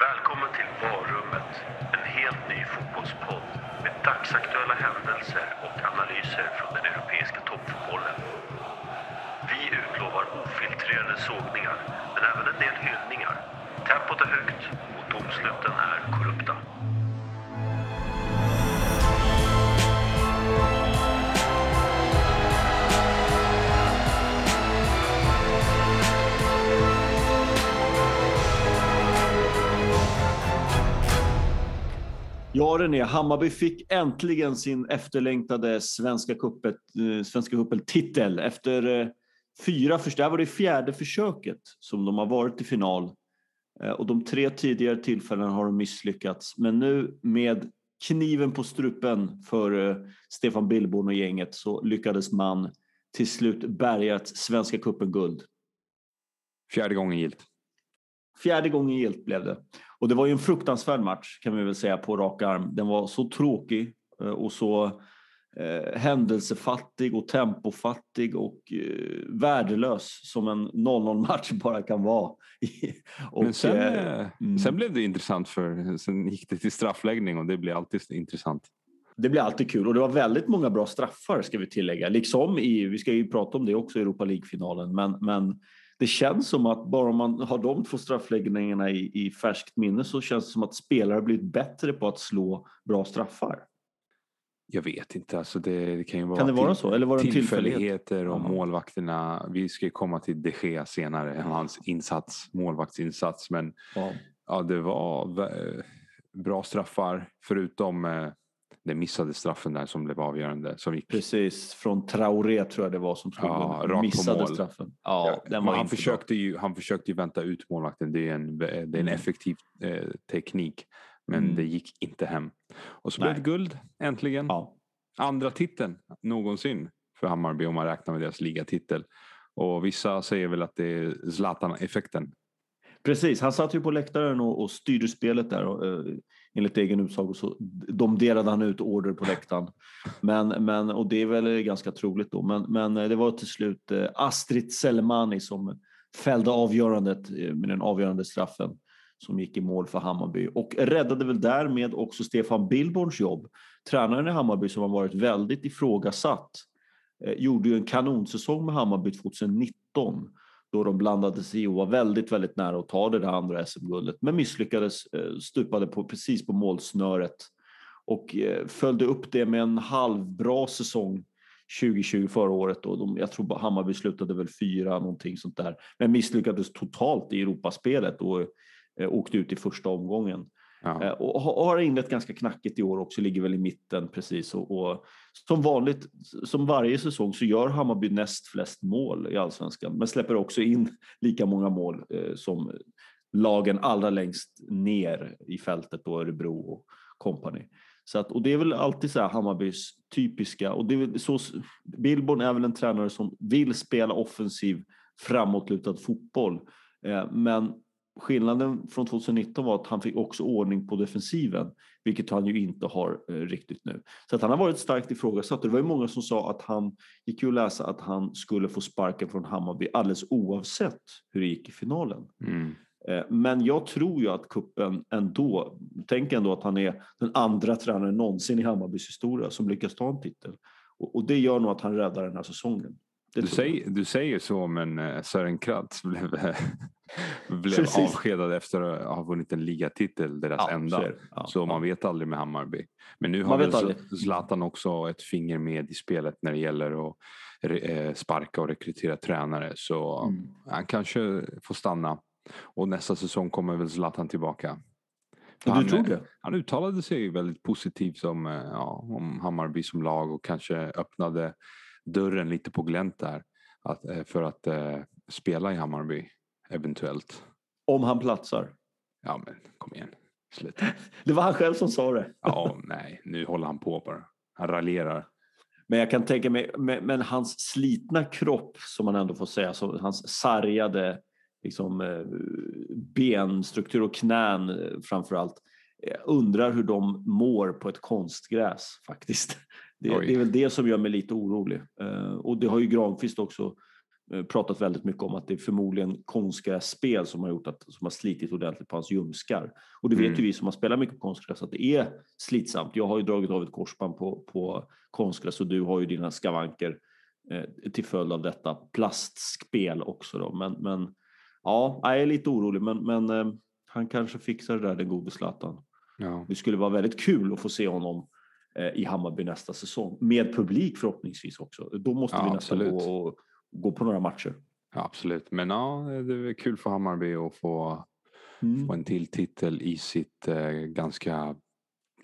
Välkommen till Varummet, en helt ny fotbollspodd med dagsaktuella händelser och analyser från den europeiska toppfotbollen. Vi utlovar ofiltrerade sågningar, men även en del hyllningar. Tempot är högt och domsluten är korrupta. Ja, René, Hammarby fick äntligen sin efterlängtade Svenska cupen, eh, Svenska cupen-titel efter eh, fyra försök. Det här var det fjärde försöket som de har varit i final. Eh, och de tre tidigare tillfällena har de misslyckats. Men nu med kniven på strupen för Stefan Billborn och gänget så lyckades man till slut bärga ett Svenska cupen-guld. Fjärde gången gilt. Fjärde gången gilt blev det. Och det var ju en fruktansvärd match kan vi väl säga på rak arm. Den var så tråkig eh, och så eh, händelsefattig och tempofattig och eh, värdelös som en 0-0 match bara kan vara. och, Men sen, eh, mm. sen blev det intressant för sen gick det till straffläggning och det blir alltid intressant. Det blir alltid kul och det var väldigt många bra straffar ska vi tillägga. Liksom i, vi ska ju prata om det också i Europa League-finalen, men, men det känns som att bara om man har de två straffläggningarna i, i färskt minne så känns det som att spelare blivit bättre på att slå bra straffar. Jag vet inte. Alltså det, det kan ju vara, kan det vara så? Eller var det tillfälligheter och målvakterna. Vi ska ju komma till de Gea senare, hans insats, målvaktsinsats. Men ja. ja det var bra straffar förutom eh, den missade straffen där som blev avgörande. Som gick... Precis, från Traoré tror jag det var som slog ja. Missade straffen. Ja, den var han, försökte ju, han försökte ju vänta ut målvakten. Det är en, det är en mm. effektiv eh, teknik. Men mm. det gick inte hem. Och så Nej. blev det guld, äntligen. Ja. Andra titeln någonsin för Hammarby om man räknar med deras ligatitel. Och vissa säger väl att det är Zlatan-effekten. Precis, han satt ju på läktaren och, och styrde spelet där. Och, uh, enligt egen utsago så domderade han ut order på läktaren. Men, men, och det är väl ganska troligt då. Men, men eh, det var till slut eh, Astrid Selmani som fällde avgörandet eh, med den avgörande straffen som gick i mål för Hammarby och räddade väl därmed också Stefan Billborns jobb. Tränaren i Hammarby som har varit väldigt ifrågasatt gjorde ju en kanonsäsong med Hammarby 2019 då de blandade sig i och var väldigt, väldigt nära att ta det där andra SM-guldet, men misslyckades, eh, stupade på, precis på målsnöret och eh, följde upp det med en halvbra säsong 2020 förra året. Då. de, jag tror Hammarby slutade väl fyra, någonting sånt där, men misslyckades totalt i Europaspelet och eh, åkte ut i första omgången. Ja. Eh, och har inlett ganska knackigt i år också, ligger väl i mitten precis. Och, och, som vanligt, som varje säsong, så gör Hammarby näst flest mål i allsvenskan, men släpper också in lika många mål eh, som lagen allra längst ner i fältet, då Örebro och kompani. Så att, och det är väl alltid så här Hammarbys typiska, och det är så, Billborn är väl en tränare som vill spela offensiv framåtlutad fotboll, eh, men Skillnaden från 2019 var att han fick också ordning på defensiven, vilket han ju inte har eh, riktigt nu. Så att han har varit starkt ifrågasatt. Det var ju många som sa att han gick ju att läsa att han skulle få sparken från Hammarby alldeles oavsett hur det gick i finalen. Mm. Eh, men jag tror ju att kuppen ändå, tänk ändå att han är den andra tränaren någonsin i Hammarbys historia som lyckas ta en titel. Och, och det gör nog att han räddar den här säsongen. Du säger, du säger, så men eh, Sören Kratz blev, blev avskedad efter att ha vunnit en ligatitel, deras ja, enda. Så, ja, så man vet aldrig med Hammarby. Men nu har väl Zlatan också ett finger med i spelet när det gäller att eh, sparka och rekrytera tränare. Så mm. han kanske får stanna. Och nästa säsong kommer väl Zlatan tillbaka. du han? Han uttalade sig väldigt positivt om, eh, ja, om Hammarby som lag och kanske öppnade dörren lite på glänt där. Att, eh, för att eh, spela i Hammarby eventuellt. Om han platsar? Ja men kom igen. Sluta. det var han själv som sa det. ja, nej, nu håller han på bara. Han raljerar. Men jag kan tänka mig, men hans slitna kropp som man ändå får säga, så hans sargade liksom, eh, benstruktur och knän framför allt. Jag undrar hur de mår på ett konstgräs faktiskt. Det, det, är väl det som gör mig lite orolig. Och det har ju Granqvist också eh, pratat väldigt mycket om att det är förmodligen konstgrässpel som har gjort att som har slitit ordentligt på hans ljumskar. Och det vet mm. ju vi som har spelat mycket på konstgräs att det är slitsamt. Jag har ju dragit av ett korsband på, på konstgräs och du har ju dina skavanker eh, till följd av detta plastspel också. Då. Men, men ja, jag är lite orolig, men, men eh, han kanske fixar det där, den gode Zlatan. Ja. Det skulle vara väldigt kul att få se honom eh, i Hammarby nästa säsong med publik förhoppningsvis också. Då måste ja, vi nästan gå, och, gå på några matcher. Ja, absolut, men ja, det är kul för Hammarby att få, mm. få en till titel i sitt eh, ganska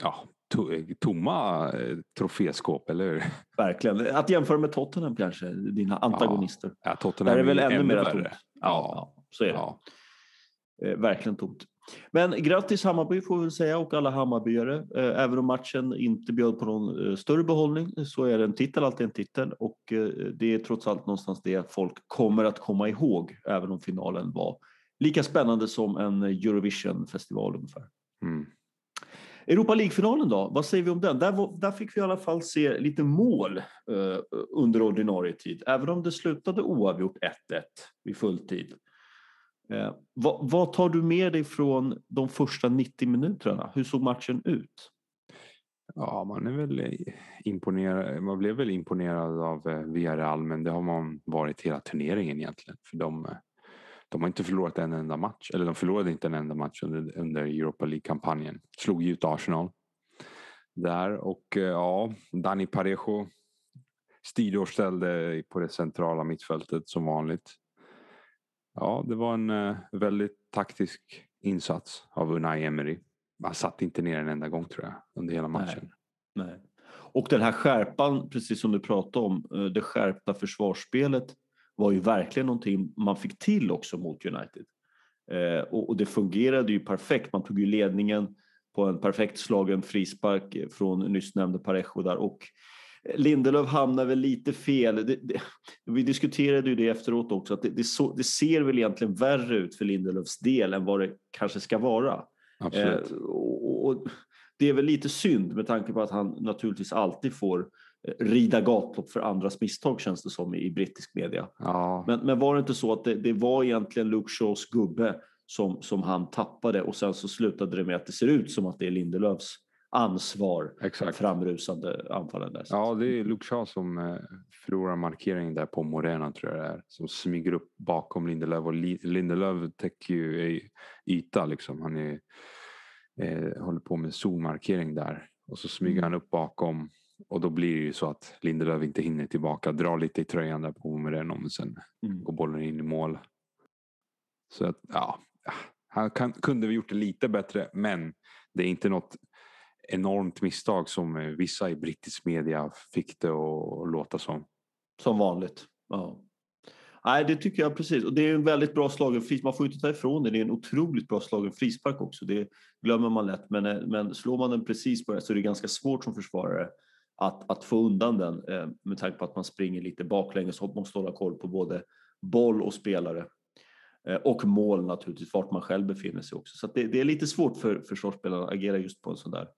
ja, to tomma eh, troféskåp, eller hur? Verkligen. Att jämföra med Tottenham kanske, dina antagonister. Ja, ja Tottenham Där är väl ännu, ännu mer tomt. Ja, ja, så är det. Ja. Eh, verkligen tomt. Men grattis Hammarby får vi väl säga och alla Hammarbyare. Eh, även om matchen inte bjöd på någon eh, större behållning så är en titel alltid en titel och det är trots allt någonstans det folk kommer att komma ihåg även om finalen var lika spännande som en Eurovision-festival ungefär. Mm. Europa League-finalen då, vad säger vi om den? Där, var, där fick vi i alla fall se lite mål eh, under ordinarie tid, även om det slutade oavgjort 1-1 vid fulltid. Eh, vad, vad, tar du med dig från de första 90 minuterna? Hur såg matchen ut? Ja, man är väl eh, imponerad. Man blev väl imponerad av eh, Villarreal, men det har man varit hela turneringen egentligen. För de, eh, de har inte förlorat en enda match, eller de förlorade inte en enda match under, under Europa League-kampanjen. Slog ut Arsenal där och eh, ja, Dani Parejo styrde och ställde på det centrala mittfältet som vanligt. Ja, det var en uh, väldigt taktisk insats av Unai Emery. Han satt inte ner en enda gång tror jag under hela matchen. Nej. Nej. Och den här skärpan, precis som du pratade om, uh, det skärpta försvarsspelet var ju verkligen någonting man fick till också mot United. Uh, och, och, det fungerade ju perfekt. Man tog ju ledningen på en perfekt slagen frispark från nyss nämnde Parejo där och Lindelöf hamnar väl lite fel. Det, det, vi diskuterade ju det efteråt också, att det, så, det, ser väl egentligen värre ut för Lindelöfs del än vad det kanske ska vara. Absolut. Eh, och, och, det är väl lite synd med tanke på att han naturligtvis alltid får eh, rida gatlopp för andras misstag känns det som i, brittisk media. Ja. Men, men var det inte så att det, det var egentligen Luke Shaws gubbe som, som han tappade och sen så slutade det med att det ser ut som att det är Lindelöfs ansvar Exakt. framrusande anfallen. Där. Ja, det är Luke Shaw som eh, förlorar markeringen där på Morena tror jag det är. Som smyger upp bakom Lindelöf och Lindelöf täcker ju yta liksom. Han är, eh, håller på med zonmarkering där och så smyger mm. han upp bakom och då blir det ju så att Lindelöf inte hinner tillbaka, drar lite i tröjan där på Morena och sen mm. går bollen in i mål. Så att ja, han kan, kunde vi gjort det lite bättre men det är inte något enormt misstag som eh, vissa i brittisk media fick det att låta som. Som vanligt. Ja. Nej, det tycker jag precis. Och det är en väldigt bra slagen frispark. Man får inte ta ifrån det. Det är en otroligt bra slagen frispark också. Det glömmer man lätt. Men, eh, men slår man den precis på det så är det ganska svårt som försvarare att, att få undan den eh, med tanke på att man springer lite baklänges och måste hålla koll på både boll och spelare. Och mål naturligtvis, vart man själv befinner sig också. Så det, det, är lite svårt för försvarsspelarna att agera just på en sån där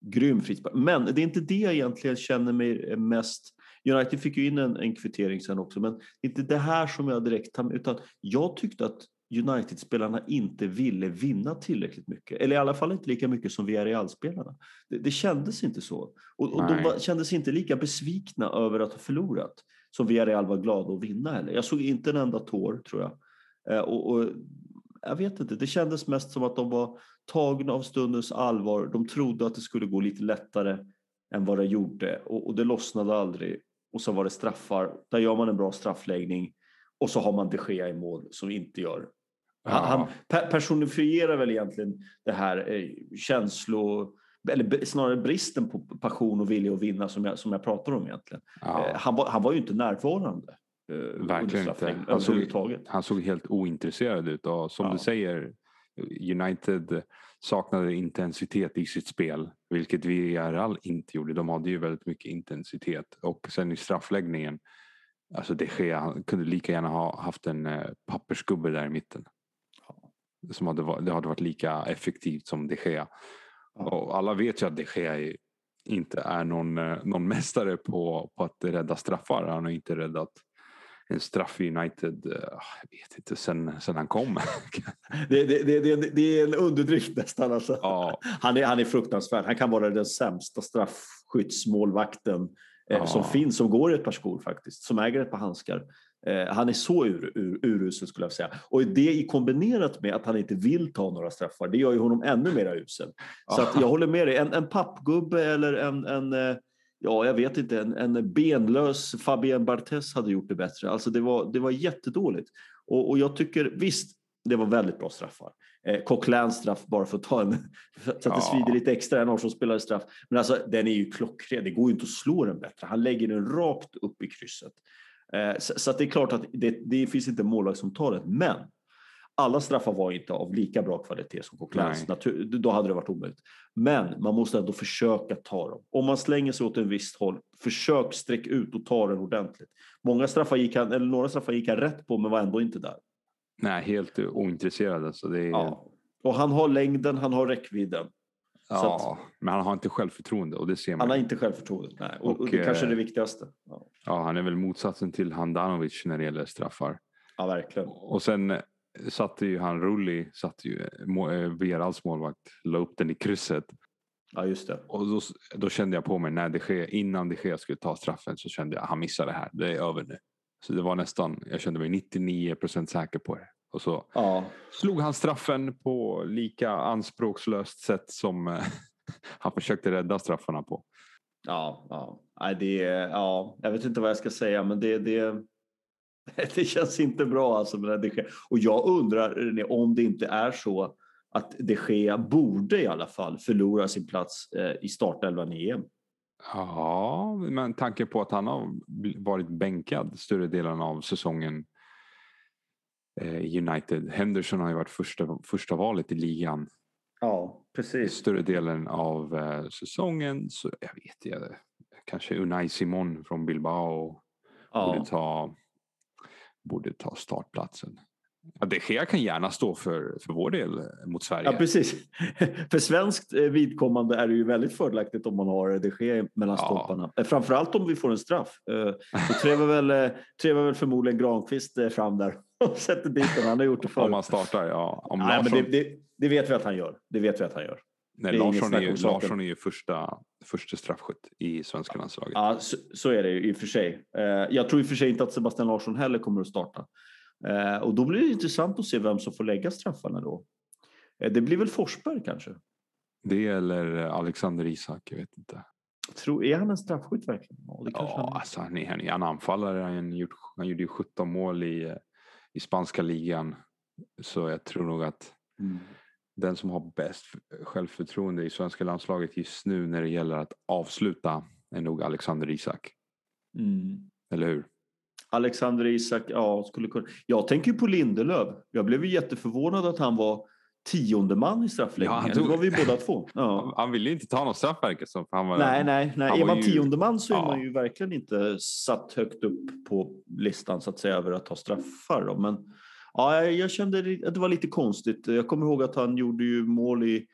grym frispark. Men det är inte det jag egentligen känner mig mest... United fick ju in en, en kvittering sen också, men det är inte det här som jag direkt tar med, utan jag tyckte att United-spelarna inte ville vinna tillräckligt mycket. Eller i alla fall inte lika mycket som Villarreal-spelarna. Det, det kändes inte så. Och, och de var, kändes inte lika besvikna över att ha förlorat som Villarreal var glada att vinna heller. Jag såg inte en enda tår tror jag. Eh, och, och, jag vet inte, det kändes mest som att de var tagna av stundens allvar. De trodde att det skulle gå lite lättare än vad det gjorde och, och det lossnade aldrig. Och så var det straffar. Där gör man en bra straffläggning och så har man de Gea i mål som inte gör. Han, han personifierar väl egentligen det här eh, känslo eller snarare bristen på passion och vilja att vinna som jag, som jag pratar om egentligen. Ja. Eh, han, var, han var ju inte närvarande. Eh, Verkligen inte. Han såg, han såg helt ointresserad ut och som ja. du säger United saknade intensitet i sitt spel, vilket Villarreal inte gjorde. De hade ju väldigt mycket intensitet och sen i straffläggningen, alltså de Gea kunde lika gärna ha haft en eh, pappersgubbe där i mitten. Som hade, det hade varit lika effektivt som de Gea. Och alla vet ju att de Gea inte är någon, eh, någon mästare på, på att rädda straffar. Han har inte räddat en straff i United, uh, jag vet inte, sen, sen han kom. det, det, det, det, är en underdrift nästan. Alltså. Ja. Han, är, han är fruktansvärd. Han kan vara den sämsta straffskyttsmålvakten eh, ja. som finns, som går i ett par skor faktiskt, som äger ett par handskar. Eh, han är så ur, ur, urusel skulle jag säga. Och det i kombinerat med att han inte vill ta några straffar, det gör ju honom ännu mer usel. Så jag håller med dig, en, en pappgubbe eller en, en eh, ja, jag vet inte, en, en benlös Fabien Barthez hade gjort det bättre. Alltså det var, det var jättedåligt. Och, och jag tycker visst, det var väldigt bra straffar. Eh, Coquelins straff bara för att ta en, så att det ja. svider lite extra, en som spelade straff. Men alltså den är ju klockren, det går ju inte att slå den bättre. Han lägger den rakt upp i krysset. Eh, så, så det är klart att det, det finns inte målvakt som tar den, men alla straffar var inte av lika bra kvalitet som Coquelins. Då hade det varit omöjligt. Men man måste ändå försöka ta dem. Om man slänger sig åt en visst håll, försök sträck ut och ta den ordentligt. Många straffar gick han, eller några straffar gick han rätt på men var ändå inte där. Nej, helt ointresserad. Alltså det är... ja. Och han har längden, han har räckvidden. Ja, att, men han har inte självförtroende och det ser man. Han har inte självförtroende, nej. Och, och, och det kanske är det eh, viktigaste. Ja. ja. han är väl motsatsen till Handanovic när det gäller straffar. Ja, verkligen. Och sen satte ju han Rulli, satte ju eh, Villarreals målvakt, la upp den i krysset. Ja just det. Och då, då kände jag på mig när det sker, innan det sker skulle ta straffen så kände jag han missar det här, det är över nu. Så det var nästan, jag kände mig 99 procent säker på det. Och så ja. slog han straffen på lika anspråkslöst sätt som eh, han försökte rädda straffarna på. Ja, ja. Det, ja, jag vet inte vad jag ska säga men det, det, Det känns inte bra alltså med de Gea. Och jag undrar om det inte är så att de Gea borde i alla fall förlora sin plats eh, i startelvan i EM. Ja, men tanke på att han har varit bänkad större delen av säsongen eh, i United. Henderson har ju varit första, första valet i ligan. Ja, precis. Större delen av eh, säsongen. Så jag vet inte, kanske Unai Simon från Bilbao ja. borde ta borde ta startplatsen. Ja, de Gea kan gärna stå för, för vår del mot Sverige. Ja, precis. för svenskt eh, vidkommande är det ju väldigt fördelaktigt om man har de Gea mellan ja. stolparna. Eh, framförallt om vi får en straff. Eh, då trevar väl, trevar väl förmodligen Granqvist fram där och sätter dit den. Han har gjort det förut. Om man startar, ja. Om Nej, Larsson... men det, det, det, vet vi att han gör. Det vet vi att han gör. Nej, Larsson är, ju, Larsson är ju första, första straffskytt i svenska landslaget. Ja, så, så, är det ju i och för sig. Eh, jag tror i och för sig inte att Sebastian Larsson heller kommer att starta. Eh, och då blir det intressant att se vem som får lägga straffarna då. Eh, det blir väl Forsberg kanske? Det eller Alexander Isak, jag vet inte. Tror, är han en straffskytt verkligen? Ja, ja han... Alltså, han, är, han är en anfallare. Han, gjort, han gjorde ju 17 mål i, i spanska ligan. Så jag tror nog att mm den som har bäst självförtroende i svenska landslaget just nu när det gäller att avsluta är nog Alexander Isak. Mm. Eller hur? Alexander Isak, ja, skulle kunna. Jag tänker på Lindelöf. Jag blev ju jätteförvånad att han var tionde man i straffläggningen. Ja, tog... Det var vi båda två. Ja. Han ville inte ta någon straff som. Var... Nej, nej, nej. Är man ju... tionde man så är ja. man ju verkligen inte satt högt upp på listan så att säga över att ta straffar. Då. Men Ja, jag kände att det var lite konstigt. Jag kommer ihåg att han gjorde ju mål i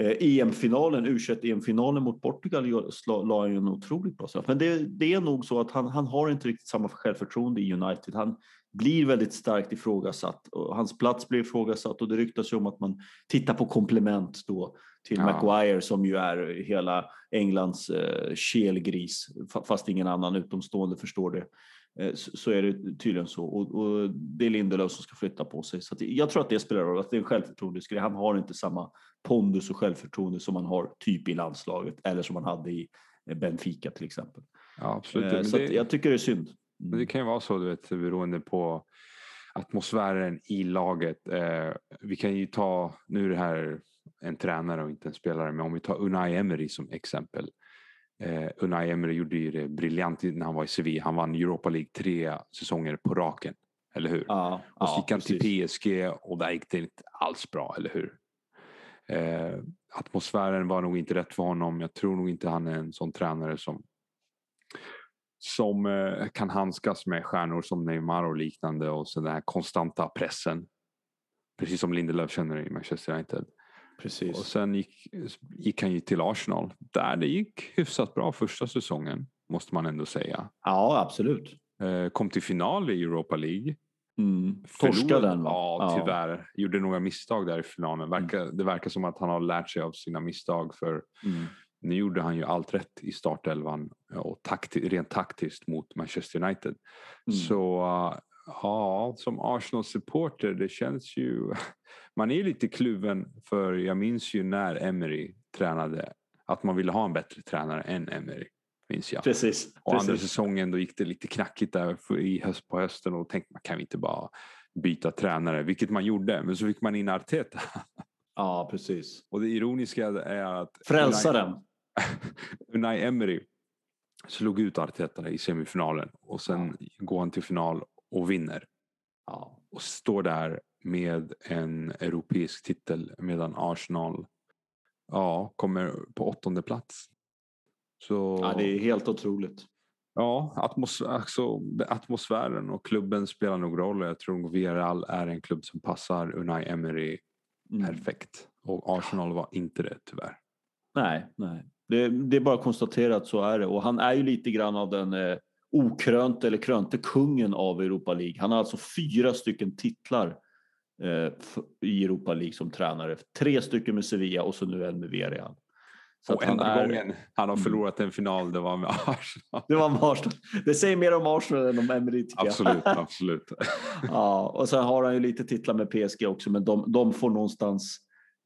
eh, EM-finalen, u EM-finalen mot Portugal la en otroligt bra straff. Men det, det, är nog så att han, han har inte riktigt samma självförtroende i United. Han blir väldigt starkt ifrågasatt och hans plats blir ifrågasatt och det ryktas ju om att man tittar på komplement då till ja. Maguire som ju är hela Englands eh, kelgris fast ingen annan utomstående förstår det. Eh, så är det tydligen så. Och, och det är Lindelöf som ska flytta på sig. Så jag tror att det spelar roll, att det är en självförtroendesgrej. Han har inte samma pondus och självförtroende som man har typ i landslaget eller som man hade i eh, Benfica till exempel. Ja, absolut. Eh, så det, jag tycker det är synd. Men det kan ju vara så, du vet, beroende på atmosfären i laget. vi kan ju ta, nu är det här en tränare och inte en spelare, men om vi tar Unai Emery som exempel. Eh, Unai Emery gjorde ju det briljant när han var i Sevilla. Han vann Europa League tre säsonger på raken. Eller hur? Ja, och så gick han till PSG och där gick det inte alls bra, eller hur? Eh, atmosfären var nog inte rätt för honom. Jag tror nog inte han är en sån tränare som som eh, kan handskas med stjärnor som Neymar och liknande och så den här konstanta pressen. Precis som Lindelöf känner i Manchester United. Precis. Och sen gick, gick han ju till Arsenal där det gick hyfsat bra första säsongen måste man ändå säga. Ja, absolut. Eh, kom till final i Europa League. Mm. Torskade den va? Ja, tyvärr. Ja. Gjorde några misstag där i finalen. Verkar, mm. Det verkar som att han har lärt sig av sina misstag. för mm. Nu gjorde han ju allt rätt i startelvan och takti rent taktiskt mot Manchester United. Mm. Så ja, som Arsenal-supporter, det känns ju... Man är lite kluven för jag minns ju när Emery tränade att man ville ha en bättre tränare än Emery. Minns jag. Precis. Och andra säsongen då gick det lite knackigt där i höst på hösten och tänkte man kan vi inte bara byta tränare, vilket man gjorde. Men så fick man in Arteta. Ja, precis. Och det ironiska är att Frälsaren. Unai Emery slog ut Arteta i semifinalen och sen ja. går han till final och vinner. Ja. Och står där med en europeisk titel medan Arsenal ja, kommer på åttonde plats. Så, ja, det är helt otroligt. Ja, atmos alltså, atmosfären och klubben spelar nog roll. Jag tror att Villarreal är en klubb som passar Unai Emery mm. perfekt. Och Arsenal var inte det tyvärr. Nej, nej. Det, det är bara att konstatera att så är det. Och han är ju lite grann av den eh, okrönte eller krönte kungen av Europa League. Han har alltså fyra stycken titlar eh, i Europa League som tränare. Tre stycken med Sevilla och så nu en med Villarreal. Så och enda är... gången han har mm. förlorat en final, det var med Arsenal. Det var med Arsenal. Det säger mer om Arsenal än om Emery Absolut, absolut. ja, och sen har han ju lite titlar med PSG också, men de, de får någonstans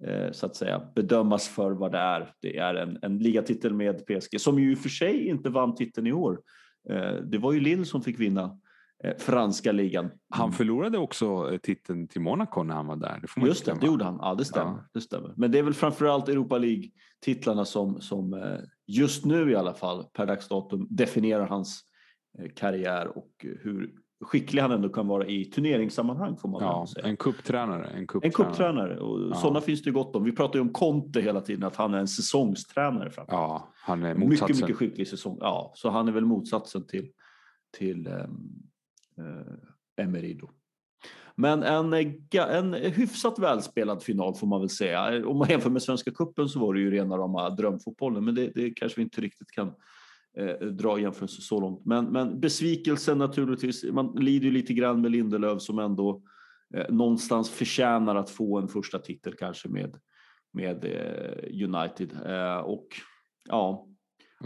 eh, så att säga bedömas för vad det är. Det är en, en ligatitel med PSG som ju i och för sig inte vann titeln i år. Eh, det var ju Lille som fick vinna eh, franska ligan. Han mm. förlorade också eh, titeln till Monaco när han var där. Det Just det, det gjorde han. Ja, det stämmer. Ja. det stämmer. Men det är väl framförallt Europa League-titlarna som, som just nu i alla fall per dags datum definierar hans karriär och hur skicklig han ändå kan vara i turneringssammanhang får man ja, säga. En kupptränare. En kupptränare. En. Och ja. Sådana finns det gott om. Vi pratar ju om Conte hela tiden, att han är en säsongstränare. Ja, han är motsatsen. Mycket, mycket skicklig säsong. Ja, så han är väl motsatsen till, till um, uh, Emery. Men en, en hyfsat välspelad final får man väl säga. Om man jämför med Svenska Kuppen så var det ju rena rama drömfotbollen, men det, det kanske vi inte riktigt kan eh, dra jämförelser så långt. Men, men besvikelsen naturligtvis, man lider ju lite grann med Lindelöf som ändå eh, någonstans förtjänar att få en första titel kanske med, med eh, United. Eh, och ja,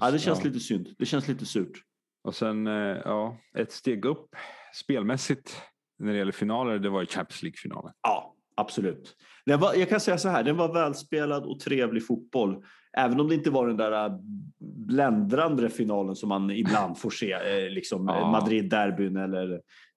ja, det känns lite synd. Det känns lite surt. Och sen eh, ja, ett steg upp spelmässigt när det gäller finaler, det var ju Champions League-finalen. Ja, absolut. Den var, jag kan säga så här, den var välspelad och trevlig fotboll. Även om det inte var den där äh, bländrande finalen som man ibland får se, eh, liksom ja. Madrid-derbyn eller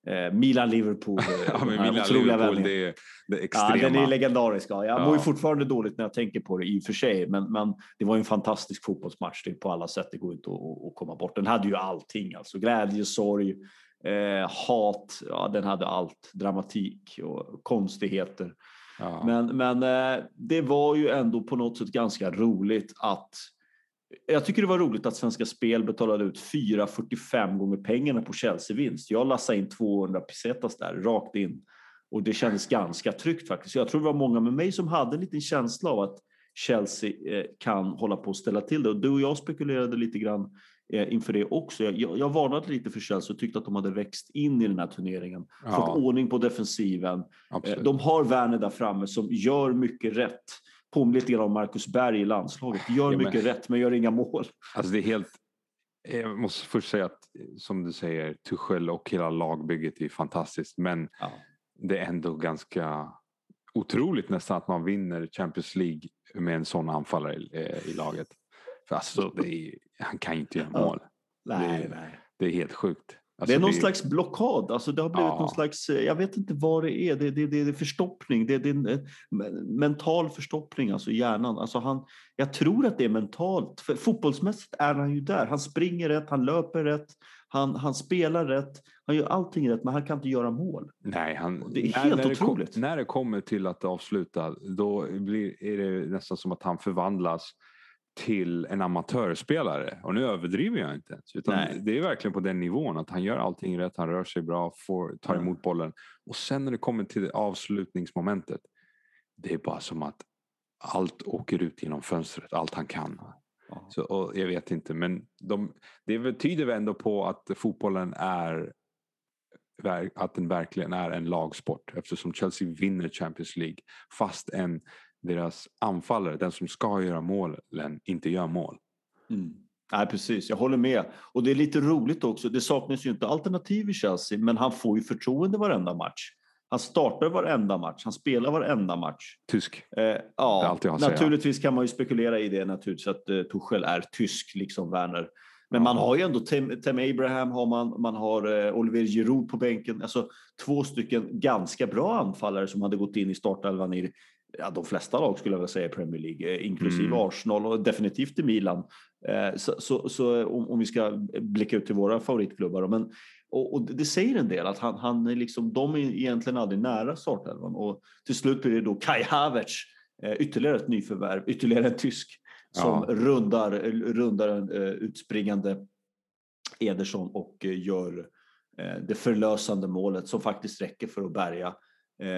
eh, Milan-Liverpool. ja, Milan-Liverpool, det är det extrema. Ja, den är legendarisk. Ja. Jag ja. mår ju fortfarande dåligt när jag tänker på det i och för sig, men, men det var en fantastisk fotbollsmatch det på alla sätt. Det går inte att, att komma bort. Den hade ju allting, alltså glädje, sorg, eh, hat. Ja, den hade allt. Dramatik och konstigheter. Ja. Men, men eh, det var ju ändå på något sätt ganska roligt att jag tycker det var roligt att Svenska Spel betalade ut 4,45 gånger pengarna på Chelsea-vinst. Jag lassade in 200 pesetas där, rakt in. Och det kändes ganska tryggt faktiskt. Jag tror det var många med mig som hade en liten känsla av att Chelsea eh, kan hålla på att ställa till det. Och du och jag spekulerade lite grann inför det också. Jag, jag varnade lite för Chelsea och tyckte att de hade växt in i den här turneringen. Ja. Fått ordning på defensiven. Eh, Absolut. De har Werner där framme som gör mycket rätt. Påminner lite grann om Marcus Berg i landslaget. Gör ja, mycket rätt men gör inga mål. Alltså det är helt... Jag måste först säga att som du säger, Tuchel och hela lagbygget är fantastiskt. Men ja. det är ändå ganska otroligt nästan att man vinner Champions League med en sån anfallare i, eh, i laget. För alltså, är, han kan inte göra mål. Ja. Nej, det, nej. det är helt sjukt. Alltså, det är någon det... slags blockad, alltså det har blivit ja. någon slags, eh, jag vet inte vad det är, det, det, det, det är förstoppning, det, det är en eh, mental förstoppning alltså hjärnan. Alltså han, jag tror att det är mentalt, för fotbollsmässigt är han ju där, han springer rätt, han löper rätt, han, han spelar rätt, han gör allting rätt men han kan inte göra mål. Nej, han, det är helt när, otroligt. Det kom, när det kommer till att avsluta då blir, är det nästan som att han förvandlas till en amatörspelare. Och nu överdriver jag inte ens. Utan det är verkligen på den nivån att han gör allting rätt, han rör sig bra, får, tar emot bollen. Och sen när det kommer till avslutningsmomentet. Det är bara som att allt åker ut genom fönstret, allt han kan. Så, jag vet inte, men de, det tyder väl ändå på att fotbollen är att den verkligen är en lagsport eftersom Chelsea vinner Champions League fast en deras anfallare, den som ska göra målen, inte gör mål. Mm. Nej, precis. Jag håller med. Och det är lite roligt också. Det saknas ju inte alternativ i Chelsea, men han får ju förtroende varenda match. Han startar varenda match, han spelar varenda match. Tysk. Eh, ja, naturligtvis kan man ju spekulera i det naturligtvis att eh, Tuchel är tysk, liksom Werner. Men man har ju ändå Tim, Tim Abraham, har man, man har eh, Olivier Giroud på bänken. Alltså två stycken ganska bra anfallare som hade gått in i startelvan i ja, de flesta lag skulle jag vilja säga i Premier League, eh, inklusive mm. Arsenal och definitivt i Milan. Eh, så, så, så om, om, vi ska blicka ut till våra favoritklubbar. Men, och, och det säger en del att han, han är liksom, de är egentligen aldrig nära startelvan och till slut blir det då Kai Havertz, eh, ytterligare ett nyförvärv, ytterligare en tysk som ja. rundar, rundar en utspringande Ederson och gör det förlösande målet som faktiskt räcker för att bärga eh,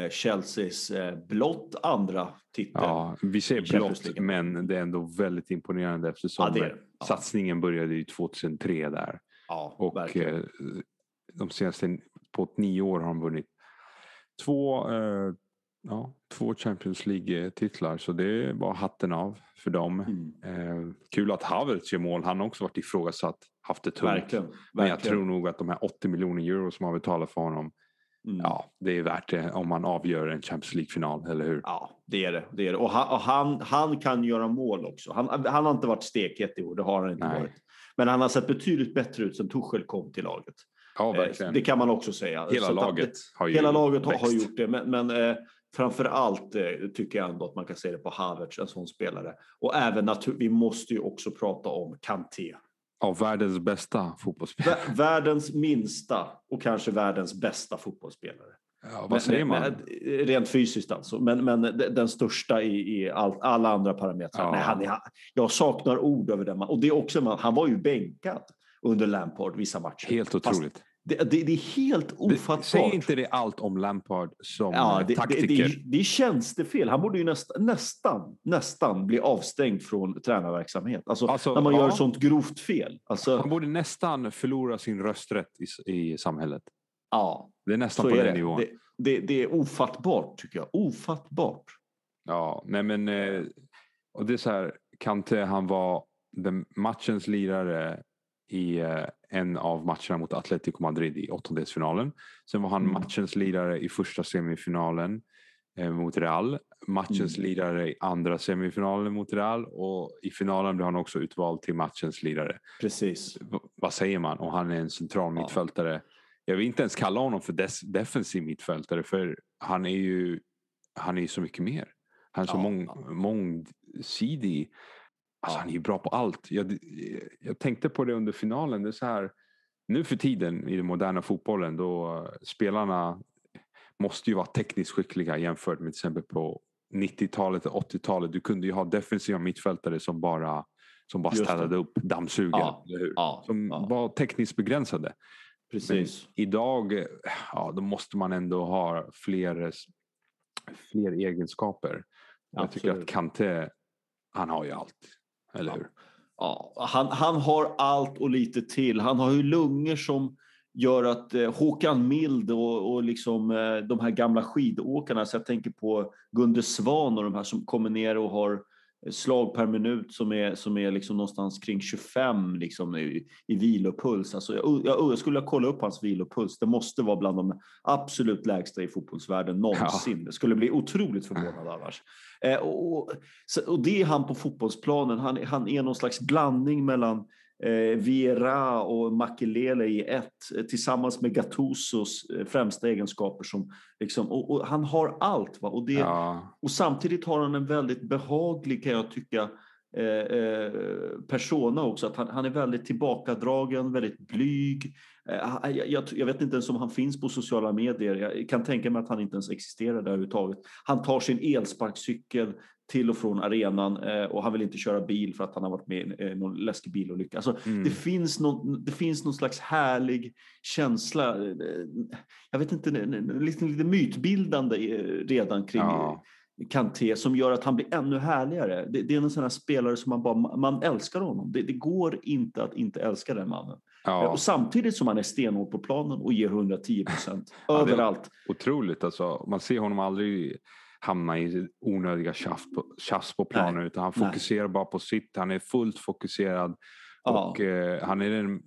Chelseas eh, blott andra titel. Ja, vi säger blott, men det är ändå väldigt imponerande eftersom ja, ja. satsningen började ju 2003 där. Ja, och verkligen. Eh, de senaste på nio år har de vunnit två, eh, ja, två Champions League-titlar så det bara hatten av för dem. Mm. Eh, kul att Havertz gör mål. Han har också varit ifrågasatt, haft det tungt. Verkligen, verkligen. Men jag tror nog att de här 80 miljoner euro som har betalat för honom Mm. Ja, det är värt det om man avgör en Champions League-final, eller hur? Ja, det är det. det, är det. Och, han, och han, han, kan göra mål också. Han, han har inte varit stekhet i år, det har han inte Nej. varit. Men han har sett betydligt bättre ut sen Tuchel kom till laget. Ja, verkligen. Det kan man också säga. Hela Så laget har ju Hela laget har, har gjort det, men, men eh, framför allt eh, tycker jag ändå att man kan se det på Havertz, en sån spelare. Och även vi måste ju också prata om Kanté. Av världens bästa fotbollsspelare. Världens minsta och kanske världens bästa fotbollsspelare. Ja, vad säger man? Men, rent fysiskt alltså, men, men den största i, i all, alla andra parametrar. Ja. Nej, han är, jag saknar ord över den. Och det är också, han var ju bänkad under Lampard vissa matcher. Helt otroligt. Fast det, det, det, är helt ofattbart. Säger inte det allt om Lampard som ja, det, taktiker? Det, det, det är tjänstefel. Han borde ju nästa, nästan, nästan bli avstängd från tränarverksamhet. Alltså, alltså när man ja, gör sånt grovt fel. Alltså, han borde nästan förlora sin rösträtt i, i samhället. Ja, det är nästan på den nivån. Det, är ofattbart tycker jag. Ofattbart. Ja, nej men eh, och det är så här. Kante, han var den matchens lirare i eh, en av matcherna mot Atletico Madrid i åttondelsfinalen. Sen var han mm. matchens lirare i första semifinalen eh, mot Real. Matchens mm. lirare i andra semifinalen mot Real och i finalen blev han också utvald till matchens lirare. Precis. V vad säger man? Och han är en central mittfältare. Ja. Jag vill inte ens kalla honom för defensiv mittfältare för han är ju han är så mycket mer. Han är så ja, mång, mångsidig. Alltså, han är ju bra på allt. Jag, jag tänkte på det under finalen. Det är så här, nu för tiden i den moderna fotbollen då spelarna måste ju vara tekniskt skickliga jämfört med till exempel på 90-talet och 80-talet. Du kunde ju ha defensiva mittfältare som bara, som bara städade upp dammsugare. Ja, ja, som ja. var tekniskt begränsade. Precis. Men idag ja, då måste man ändå ha fler, fler egenskaper. Jag tycker att Kante, han har ju allt. Eller hur? Ja, han, han har allt och lite till. Han har ju lungor som gör att eh, Håkan Mild och, och liksom, eh, de här gamla skidåkarna, så jag tänker på Gunde Svan och de här som kommer ner och har slag per minut som är, som är liksom någonstans kring 25 liksom i, i vilopuls. Alltså jag, jag, jag skulle kolla upp hans vilopuls. Det måste vara bland de absolut lägsta i fotbollsvärlden någonsin. Ja. Det skulle bli otroligt förvånad annars. Eh, och, och, det är han på fotbollsplanen. Han, han är någon slags blandning mellan eh, Viera och Makelele i ett eh, tillsammans med Gattusos eh, främsta egenskaper. Som, liksom, och, och han har allt. Va? Och, det, ja. och samtidigt har han en väldigt behaglig, kan jag tycka, eh, eh, persona också. Att han, han, är väldigt tillbakadragen, väldigt blyg. Eh, jag, jag, jag, vet inte ens om han finns på sociala medier. Jag kan tänka mig att han inte ens existerar där överhuvudtaget. Han tar sin elsparkcykel till och från arenan eh, och han vill inte köra bil för att han har varit med i någon läskig bilolycka. Alltså, mm. det, finns någon, det finns någon slags härlig känsla. Jag vet inte, lite, lite mytbildande redan kring ja. Kanté som gör att han blir ännu härligare. Det, det är en sån här spelare som man bara, man älskar honom. Det, det, går inte att inte älska den mannen. Ja. Och samtidigt som han är stenhård på planen och ger 110 procent överallt. Otroligt alltså. Man ser honom aldrig hamna i onödiga tjafs på, tjafs på planen Nej. utan han fokuserar Nej. bara på sitt. Han är fullt fokuserad. Ja. Och eh, han är den,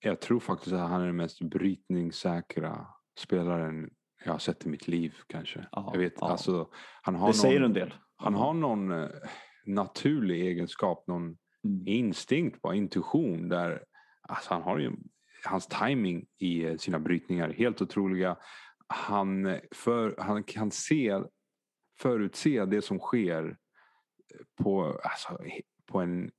jag tror faktiskt att han är den mest brytningssäkra spelaren jag har sett i mitt liv kanske. Ja, jag vet, ja. alltså, han har det någon, säger en del. Han har någon eh, naturlig egenskap, någon mm. instinkt, bara intuition där alltså, han har ju hans timing i eh, sina brytningar är helt otroliga. Han, för, han kan se, förutse det som sker på, alltså, på en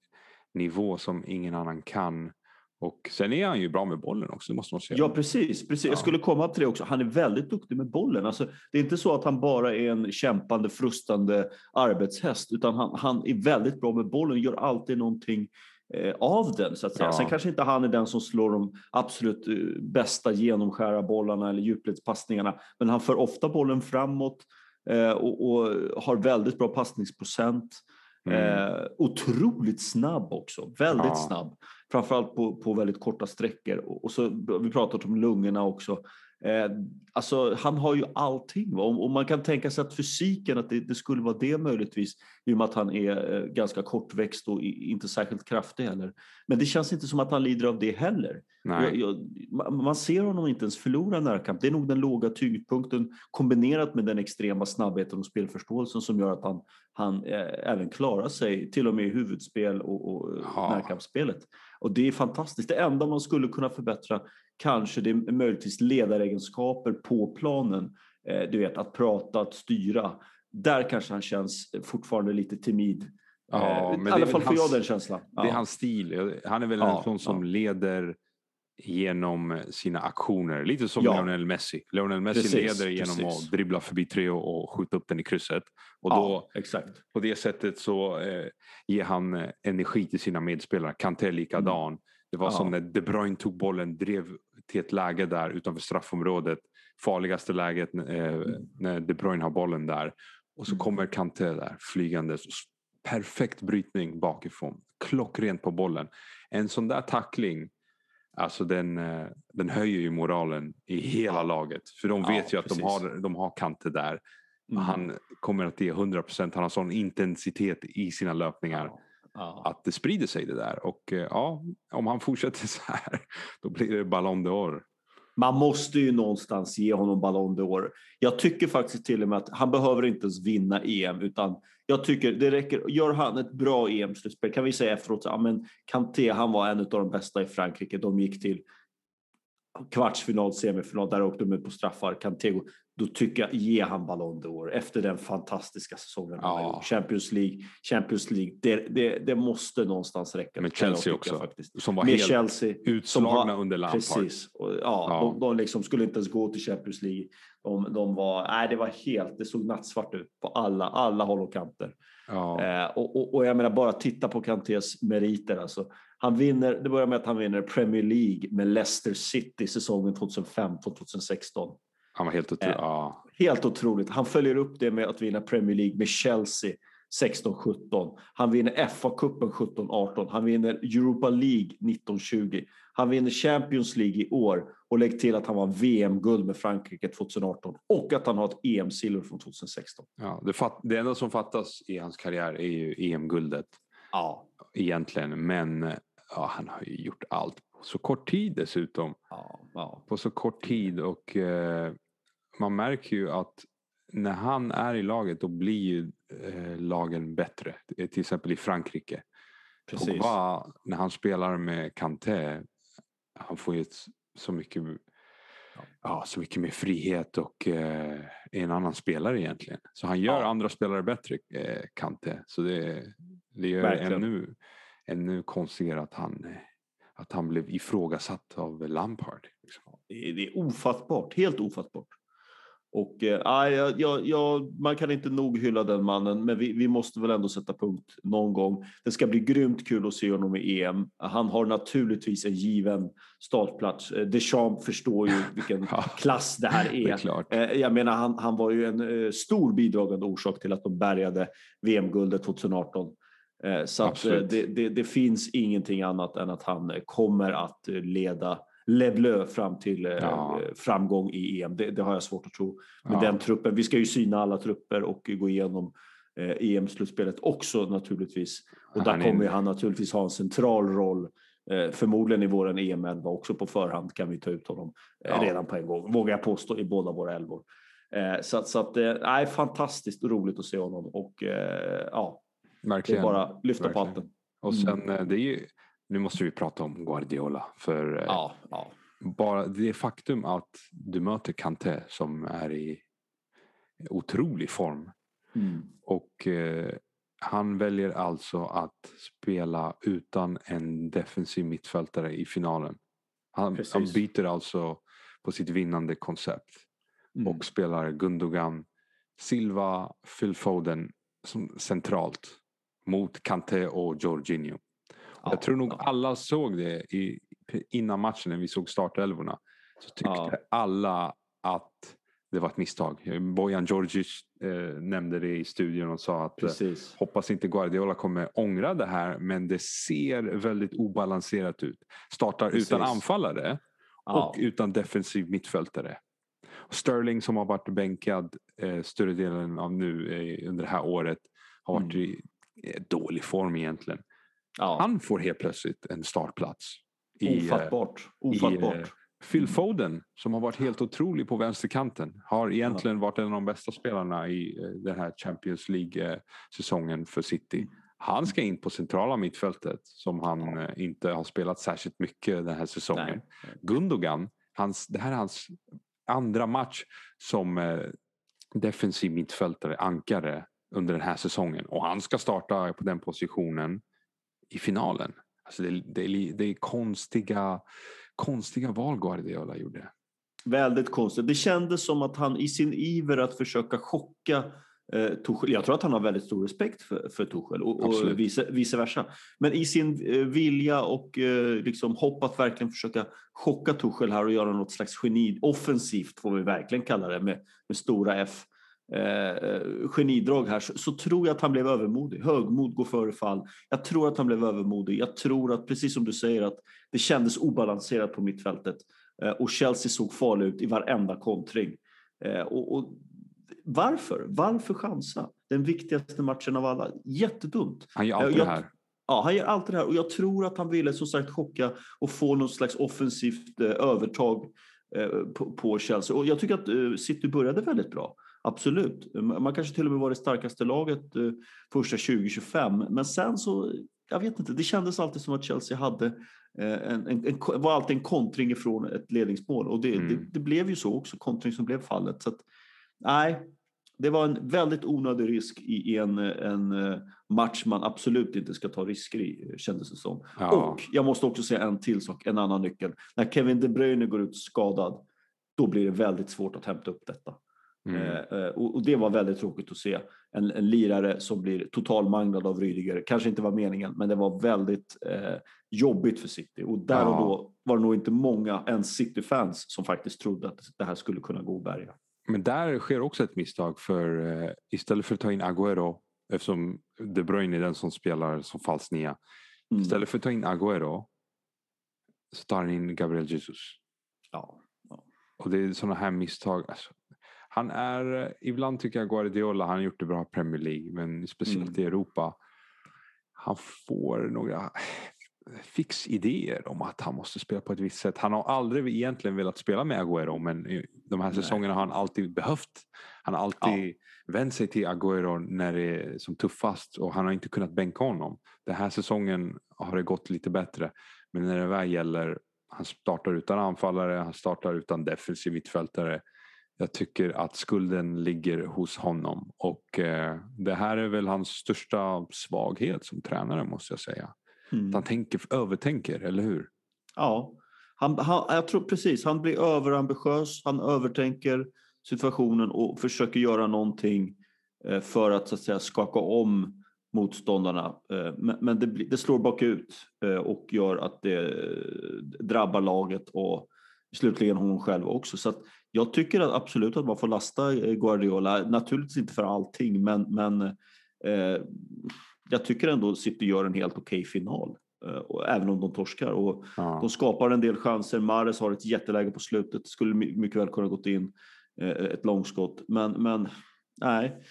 nivå som ingen annan kan. Och sen är han ju bra med bollen också, det måste man säga. Ja, precis. precis. Ja. Jag skulle komma till det också. Han är väldigt duktig med bollen. Alltså, det är inte så att han bara är en kämpande, frustande arbetshäst, utan han, han är väldigt bra med bollen, gör alltid någonting eh, av den. Så att säga. Ja. Sen kanske inte han är den som slår de absolut eh, bästa genomskära bollarna eller djupledspassningarna, men han för ofta bollen framåt eh, och, och, har väldigt bra passningsprocent. Mm. Eh, otroligt snabb också, väldigt ja. snabb. Framförallt på, på väldigt korta sträckor. Och, och så, vi pratat om lungorna också. Eh, alltså, han har ju allting. Va? Och, och, man kan tänka sig att fysiken, att det, det, skulle vara det möjligtvis, i och med att han är eh, ganska kortväxt och i, inte särskilt kraftig heller. Men det känns inte som att han lider av det heller. Jag, jag, man ser honom inte ens förlora närkamp. Det är nog den låga tyngdpunkten kombinerat med den extrema snabbheten och spelförståelsen som gör att han, han eh, även klarar sig, till och med i huvudspel och, och ja. närkampsspelet. Och det är fantastiskt. Det enda man skulle kunna förbättra kanske det är möjligtvis ledaregenskaper på planen. Eh, du vet, att prata, att styra. Där kanske han känns fortfarande lite timid. Ja, eh, I alla fall får jag den känslan. Ja. Det är hans stil. Han är väl ja, en sån som leder genom sina aktioner. Lite som ja. Lionel Messi. Lionel Messi precis, leder genom precis. att dribbla förbi tre och, och skjuta upp den i krysset. Och då, ja, exakt. På det sättet så eh, ger han eh, energi till sina medspelare. Kanté likadan. Mm. Det var ja. som när De Bruyne tog bollen, drev till ett läge där utanför straffområdet. Farligaste läget eh, när De Bruyne har bollen där. Och så mm. kommer Kanté där flygandes. Perfekt brytning bakifrån. Klockrent på bollen. En sån där tackling Alltså den, eh, den höjer ju moralen i hela laget. För de vet ja, ju att de har, de har Kante där. Mm. Han kommer att ge 100 procent. Han har sån intensitet i sina löpningar. Ja. Att det sprider sig det där. Och eh, ja, om han fortsätter så här då blir det Ballon d'Or. Man måste ju någonstans ge honom Ballon d'Or. Jag tycker faktiskt till och med att han behöver inte ens vinna EM utan jag tycker det räcker. Gör han ett bra EM-slutspel kan vi säga efteråt, ja men Kanté han var en av de bästa i Frankrike. De gick till kvartsfinal, semifinal, där åkte de ut på straffar. Kanté, då tycker jag, ge han Ballon d'Or efter den fantastiska säsongen ja. Champions League, Champions League, det, det, det måste någonstans räcka. Men Chelsea också, faktiskt. som var Med helt Chelsea, utslagna har, under Lampard. Precis, och, ja, ja. De, de liksom skulle inte ens gå till Champions League. De, de var, nej, det var helt, det såg nattsvart ut på alla, alla håll och kanter. Ja. Eh, och, och, och, jag menar bara titta på Kantés meriter. Alltså. Han vinner, det börjar med att han vinner Premier League med Leicester City säsongen 2015-2016. Han var helt otroligt. Eh, ja. Helt otroligt. Han följer upp det med att vinna Premier League med Chelsea 16-17. Han vinner FA-cupen 17-18. Han vinner Europa League 19-20. Han vinner Champions League i år och lägg till att han var VM-guld med Frankrike 2018 och att han har ett EM-silver från 2016. Ja, det, fatt, det enda som fattas i hans karriär är ju EM-guldet. Ja. Egentligen, men ja, han har ju gjort allt på så kort tid dessutom. Ja, ja. På så kort tid och eh, man märker ju att när han är i laget då blir ju eh, lagen bättre. Till exempel i Frankrike. Precis. Pogba, när han spelar med Kanté, han får ju ett, så mycket ja, så mycket mer frihet och eh, en annan spelare egentligen. Så han gör ja. andra spelare bättre, eh, Kante. Så det, det gör ännu, ännu konstigare att han, eh, att han blev ifrågasatt av Lampard. Liksom. Det, är, det är ofattbart, helt ofattbart. Och äh, ja, ja, man kan inte nog hylla den mannen, men vi, vi, måste väl ändå sätta punkt någon gång. Det ska bli grymt kul att se honom i EM. Han har naturligtvis en given startplats. Eh, Deschamps förstår ju vilken klass det här är. Det är eh, Jag menar, han, han var ju en stor bidragande orsak till att de bärgade VM-guldet 2018. Eh, så det, det, det, finns ingenting annat än att han kommer att leda Levlö fram till ja. framgång i EM. Det, det, har jag svårt att tro. Med ja. den truppen. Vi ska ju syna alla trupper och gå igenom EM-slutspelet också naturligtvis. Och där kommer han naturligtvis ha en central roll Eh, förmodligen i våran EM-11 också på förhand kan vi ta ut honom eh, ja. redan på en gång, vågar jag påstå, i båda våra elvor. Eh, så, så att det är fantastiskt roligt att se honom och ja, Verkligen. det är bara lyfta Verkligen. på hatten. Och sen det är ju, nu måste vi prata om Guardiola för ja, ja. bara det faktum att du möter Kanté som är i otrolig form mm. och han väljer alltså att spela utan en defensiv mittfältare i finalen. Han, han byter alltså på sitt vinnande koncept mm. och spelar Gundogan, Silva, Phil Foden som centralt mot Kanté och Jorginho. Ja, jag tror nog alla såg det i, innan matchen när vi såg startelvorna. Så tyckte alla att det var ett misstag. Bojan Djordjic eh, nämnde det i studion och sa att eh, hoppas inte Guardiola kommer ångra det här men det ser väldigt obalanserat ut. Startar Precis. utan anfallare ja. och utan defensiv mittfältare. Sterling som har varit bänkad eh, större delen av nu eh, under det här året har varit mm. i eh, dålig form egentligen. Ja. Han får helt plötsligt en startplats. Ofattbart. I, Ofattbart. I, Phil mm. Foden som har varit helt otrolig på vänsterkanten har egentligen ja. varit en av de bästa spelarna i eh, den här Champions League-säsongen för City. Han ska in på centrala mittfältet som han. Eh, inte har spelat särskilt mycket den här säsongen. Nej. Gundogan, hans, det här är hans andra match som eh, defensiv mittfältare, ankare under den här säsongen och han ska starta på den positionen i finalen. Alltså det, det, det är konstiga konstiga val Guardiola gjorde. Väldigt konstigt. Det kändes som att han i sin iver att försöka chocka eh, Tuchel, jag tror att han har väldigt stor respekt för, för Tuchel och, och vice, vice, versa. Men i sin eh, vilja och eh, liksom hopp att verkligen försöka chocka Tuchel här och göra något slags geni, offensivt får vi verkligen kalla det med, med stora F, eh, genidrag här så, så, tror jag att han blev övermodig. Högmod går före fall. Jag tror att han blev övermodig. Jag tror att, precis som du säger, att det kändes obalanserat på mittfältet eh, och Chelsea såg farlig ut i varenda kontring. Eh, och, och, varför? Varför chansa? Den viktigaste matchen av alla. Jättedumt. Han gör alltid jag, det här. Ja, han gör alltid det här och jag tror att han ville som sagt chocka och få något slags offensivt eh, övertag eh, på, på, Chelsea. Och jag tycker att eh, City började väldigt bra. Absolut. Man kanske till och med var det starkaste laget eh, första 2025. Men sen så, jag vet inte, det kändes alltid som att Chelsea hade eh, en, en, en var alltid en kontring ifrån ett ledningsmål. Och det, mm. det, det, blev ju så också, kontring som blev fallet. Så att, nej, det var en väldigt onödig risk i en, en eh, match man absolut inte ska ta risker i, kändes det som. Ja. Och jag måste också säga en till sak, en annan nyckel. När Kevin De Bruyne går ut skadad, då blir det väldigt svårt att hämta upp detta. Mm. Eh, eh, och, och, det var väldigt tråkigt att se. En, en lirare som blir totalmanglad av Rydiger. Kanske inte var meningen, men det var väldigt eh, jobbigt för City. Och där ja. och då var det nog inte många, ens City-fans, som faktiskt trodde att det här skulle kunna gå att bärga. Men där sker också ett misstag för eh, istället för att ta in Agüero eftersom De Bruyne är den som spelar som falsk nia. Mm. Istället för att ta in Agüero så tar han in Gabriel Jesus. Ja. ja. Och det är sådana här misstag. Alltså, han är, ibland tycker jag Guardiola, han har gjort det bra i Premier League, men speciellt mm. i Europa. Han får några fixidéer om att han måste spela på ett visst sätt. Han har aldrig egentligen velat spela med Agüero men de här säsongerna har han alltid behövt. Han har alltid ja. vänt sig till Agüero när det är som tuffast och han har inte kunnat bänka honom. Den här säsongen har det gått lite bättre men när det väl gäller, han startar utan anfallare, han startar utan defensiv mittfältare jag tycker att skulden ligger hos honom och eh, det här är väl hans största svaghet som tränare måste jag säga. Mm. han tänker, övertänker, eller hur? Ja, han, han, jag tror precis. Han blir överambitiös, han övertänker situationen och försöker göra någonting eh, för att, så att säga, skaka om motståndarna. Eh, men, det, det, slår bakut eh, och gör att det drabbar laget och slutligen hon själv också. Så jag tycker att absolut att man får lasta eh, Guardiola, naturligtvis inte för allting, men, men eh, jag tycker ändå City gör en helt okej okay final. Uh, även om de torskar. Och ja. De skapar en del chanser. Mares har ett jätteläge på slutet. Skulle mycket väl kunna gått in uh, ett långskott. Men, men nej,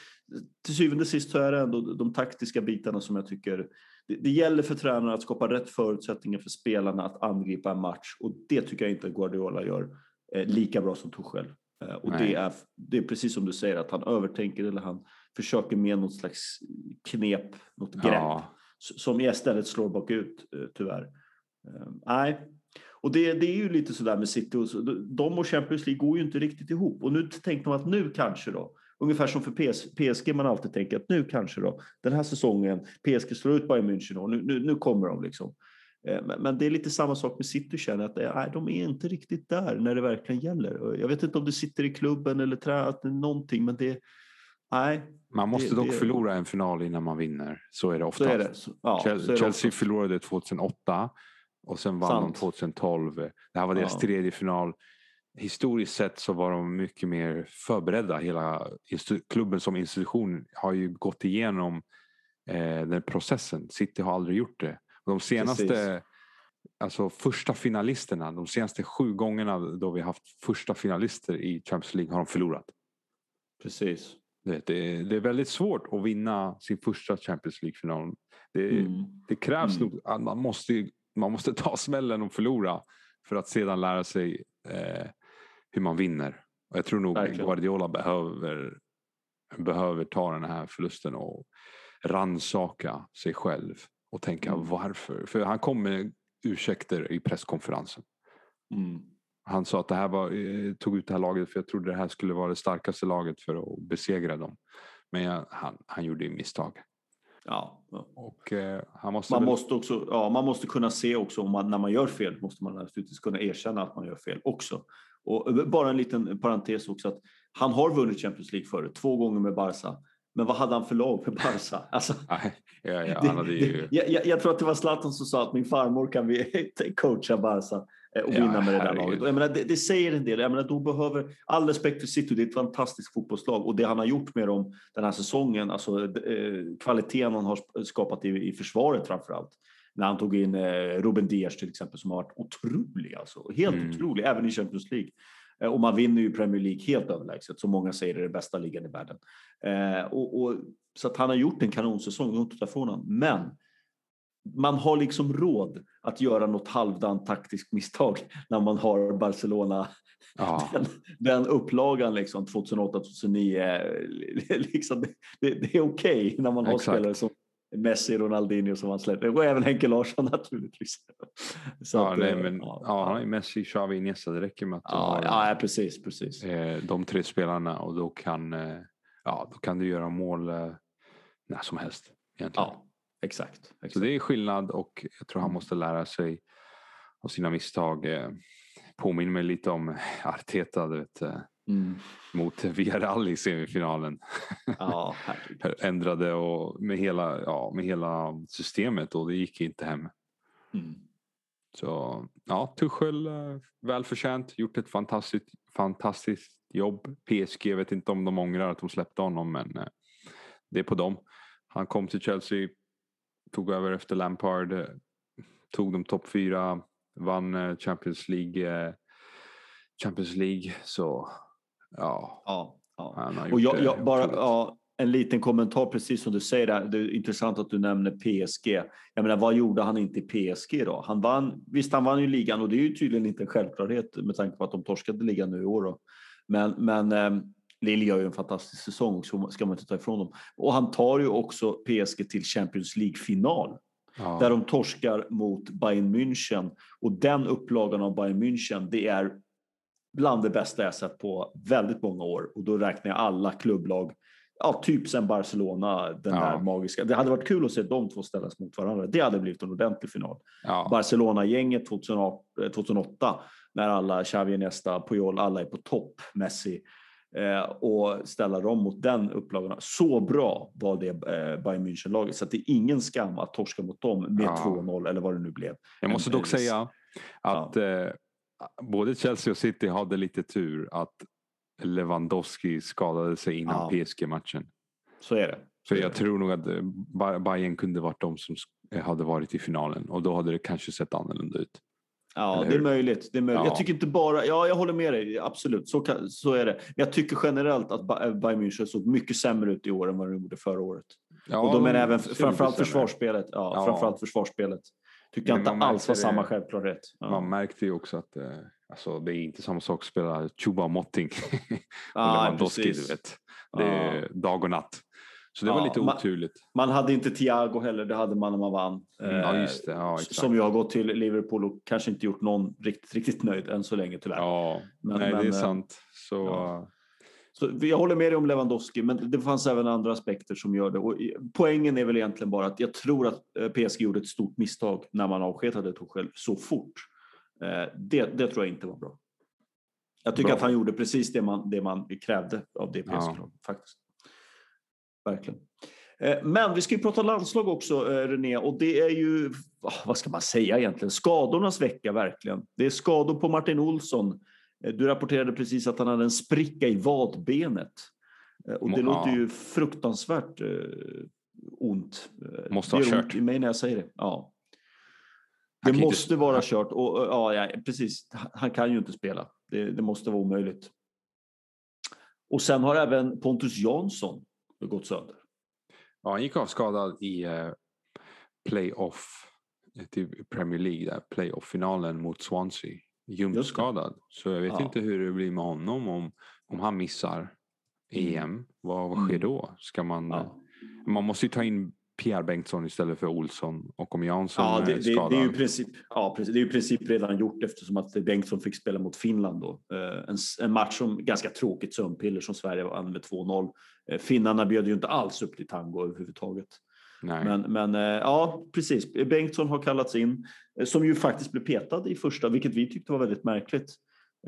till syvende och sist så är det ändå de taktiska bitarna som jag tycker det, det gäller för tränarna att skapa rätt förutsättningar för spelarna att angripa en match och det tycker jag inte Guardiola gör eh, lika bra som Tuchel. Eh, och det är, det är precis som du säger att han övertänker eller han försöker med något slags knep, något grepp ja. som istället slår bakut eh, tyvärr. Eh, nej, och det, det är ju lite sådär med City. Och så, de och Champions League går ju inte riktigt ihop. Och nu tänkte man att nu kanske då, ungefär som för PS, PSG man alltid tänker att nu kanske då, den här säsongen, PSG slår ut Bayern München och nu, nu, nu kommer de liksom. Eh, men det är lite samma sak med City känner att nej, de är inte riktigt där när det verkligen gäller. Jag vet inte om det sitter i klubben eller tränat någonting, men det nej. Man måste det, dock det, förlora en final innan man vinner. Så är det. Är det. Ja, Chelsea, Chelsea förlorade 2008 och sen vann Sant. de 2012. Det här var deras ja. tredje final. Historiskt sett så var de mycket mer förberedda. Hela klubben som institution har ju gått igenom eh, den processen. City har aldrig gjort det. De senaste Precis. alltså första finalisterna, de senaste sju gångerna då vi haft första finalister i Champions League har de förlorat. Precis. Det, det, det är väldigt svårt att vinna sin första Champions League-final. Det, mm. det krävs mm. nog att man måste man måste ta smällen och förlora för att sedan lära sig eh, hur man vinner. Och jag tror nog Verkligen. Guardiola behöver, behöver ta den här förlusten och ransaka sig själv och tänka mm. varför. För han kom med ursäkter i presskonferensen. Mm. Han sa att det här var, eh, tog ut det här laget för jag trodde det här skulle vara det starkaste laget för att besegra dem. Men jag, han, han gjorde misstag. Ja. Och, eh, han måste man, väl... måste också, ja, man måste kunna se också om man, när man gör fel måste man naturligtvis kunna erkänna att man gör fel också. Och bara en liten parentes också att han har vunnit Champions League förut, två gånger med Barca. Men vad hade han för lag med Barca? Alltså, ja, ja, han hade ju... jag, jag, jag, tror att det var Zlatan som sa att min farmor kan vi coacha Barca. Eh, och vinna med det där laget. Jag menar, det, det, säger en del. Jag menar, då behöver, all respekt för City, det är ett fantastiskt fotbollslag och det han har gjort med dem den här säsongen, alltså eh, kvaliteten han har skapat i, i försvaret framför allt. När han tog in eh, Ruben Diaz till exempel som har varit otrolig, alltså, helt mm. otrolig, även i Champions League. Eh, och man vinner ju Premier League helt överlägset, som många säger är det bästa ligan i världen. Eh, och, och, så att han har gjort en kanonsäsong, inte ta Men man har liksom råd att göra något halvdant taktiskt misstag när man har Barcelona. Ja. Den, den upplagan liksom 2008-2009, liksom, det, det, det, är okej okay när man har Exakt. spelare som Messi, Ronaldinho som han släpper. Och även Henke Larsson naturligtvis. Så ja, att, nej, eh, men, ja, ja, Messi, Xavi, Iniesta, det räcker med att ja, ja, precis, precis. Eh, de tre spelarna och då kan, eh, ja, då kan du göra mål när som helst. Egentligen. Ja, Exakt, exakt. Så det är skillnad och jag tror han måste lära sig av sina misstag. Påminner mig lite om Arteta du vet, mm. mot Villarreal i semifinalen. Ja, Ändrade och med, hela, ja, med hela systemet och det gick inte hem. Mm. Så ja, Tuchel eh, välförtjänt, gjort ett fantastiskt, fantastiskt jobb. PSG, vet inte om de ångrar att de släppte honom men det är på dem. Han kom till Chelsea tog över efter Lampard, eh, tog dem topp fyra, vann eh, Champions League. Eh, Champions League så ja. ja, ja. och jag, jag bara, ja, en liten kommentar precis som du säger där. Det är intressant att du nämner PSG. Jag menar, vad gjorde han inte i PSG då? Han vann, visst, han vann ju ligan och det är ju tydligen inte en självklarhet med tanke på att de torskade ligan nu i år. Då. Men, men ehm, Lille gör ju en fantastisk säsong, så ska man inte ta ifrån dem. Och han tar ju också PSG till Champions League-final. Ja. Där de torskar mot Bayern München. Och den upplagan av Bayern München, det är bland det bästa jag sett på väldigt många år. Och då räknar jag alla klubblag, ja, typ sen Barcelona, den ja. där magiska. Det hade varit kul att se de två ställas mot varandra. Det hade blivit en ordentlig final. Ja. Barcelona-gänget 2008, när alla, Xavi, Iniesta, Puyol, alla är på topp, Messi eh, och ställa dem mot den upplagan. Så bra var det eh, Bayern München-laget så det är ingen skam att torska mot dem med ja. 2-0 eller vad det nu blev. Jag måste dock säga att ja. eh, både Chelsea och City hade lite tur att Lewandowski skadade sig innan ja. PSG-matchen. Så är det. För jag tror nog att Bayern kunde varit de som hade varit i finalen och då hade det kanske sett annorlunda ut. Ja, det är möjligt. Det är möjligt. Ja. Jag tycker inte bara, ja jag håller med dig, absolut, så, kan, så är det. Men jag tycker generellt att Bayern München såg mycket sämre ut i år än vad de gjorde förra året. Ja, och då menar jag även framförallt försvarsspelet. Ja, ja. Framförallt försvarsspelet. Tycker jag inte alls var det, samma självklarhet. Ja. Man märkte ju också att eh, alltså, det är inte samma sak att spela Chuba Motting ah, Lewandowski. Du vet. Det är dag och natt. Så det var lite oturligt. Man, man, hade inte Thiago heller, det hade man när man vann. Mm, ja, just det. Ja, som har gått till Liverpool och kanske inte gjort någon riktigt, riktigt nöjd än så länge tyvärr. Ja, men, nej, men, det är eh, sant. Så, ja. Så jag håller med dig om Lewandowski, men det fanns även andra aspekter som gör det. Och poängen är väl egentligen bara att jag tror att eh, PSG gjorde ett stort misstag när man avskedade Tuchel så fort. Eh, det, det tror jag inte var bra. Jag tycker bra. att han gjorde precis det man, det man krävde av det PSG-laget. Faktiskt verkligen. Eh, men vi ska ju prata landslag också, René, och det är ju, vad ska man säga egentligen, skadornas vecka verkligen. Det är skador på Martin Olsson. Eh, du rapporterade precis att han hade en spricka i vadbenet. Och det ja. låter ju fruktansvärt ont. Måste ha kört. i mig när jag säger det. Ja. Det måste inte... vara kört. Och, ja, ja, precis. Han kan ju inte spela. Det, det måste vara omöjligt. Och sen har även Pontus Jansson gått sönder. Ja, han gick av skadad i eh, playoff eh, till Premier League, där, playoff-finalen mot Swansea. Ljumskadad. Så jag vet ja. inte hur det blir med honom om, om han missar EM. Mm. Vad, vad sker mm. då? Ska man, ja. man måste ju ta in Pierre Bengtsson istället för Olsson och om Jansson ja, det, är skadad. Det, är ju princip, ja, precis, det är ju princip redan gjort eftersom att Bengtsson fick spela mot Finland då. Eh, en, en match som ganska tråkigt sömnpiller som Sverige vann med 2-0. Eh, finnarna bjöd ju inte alls upp till tango överhuvudtaget. Nej. Men, men eh, ja, precis. Bengtsson har kallats in som ju faktiskt blev petad i första, vilket vi tyckte var väldigt märkligt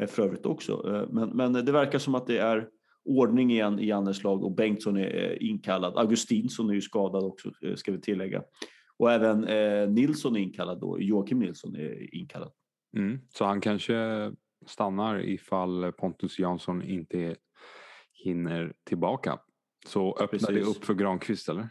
för övrigt också. Men, men det verkar som att det är ordning igen i Jannes lag och Bengtsson är inkallad. Augustinsson är ju skadad också eh, ska vi tillägga. Och även eh, Nilsson är inkallad då. Joakim Nilsson är inkallad. Mm, så han kanske stannar ifall Pontus Jansson inte hinner tillbaka. Så öppnar Precis. det upp för Granqvist eller?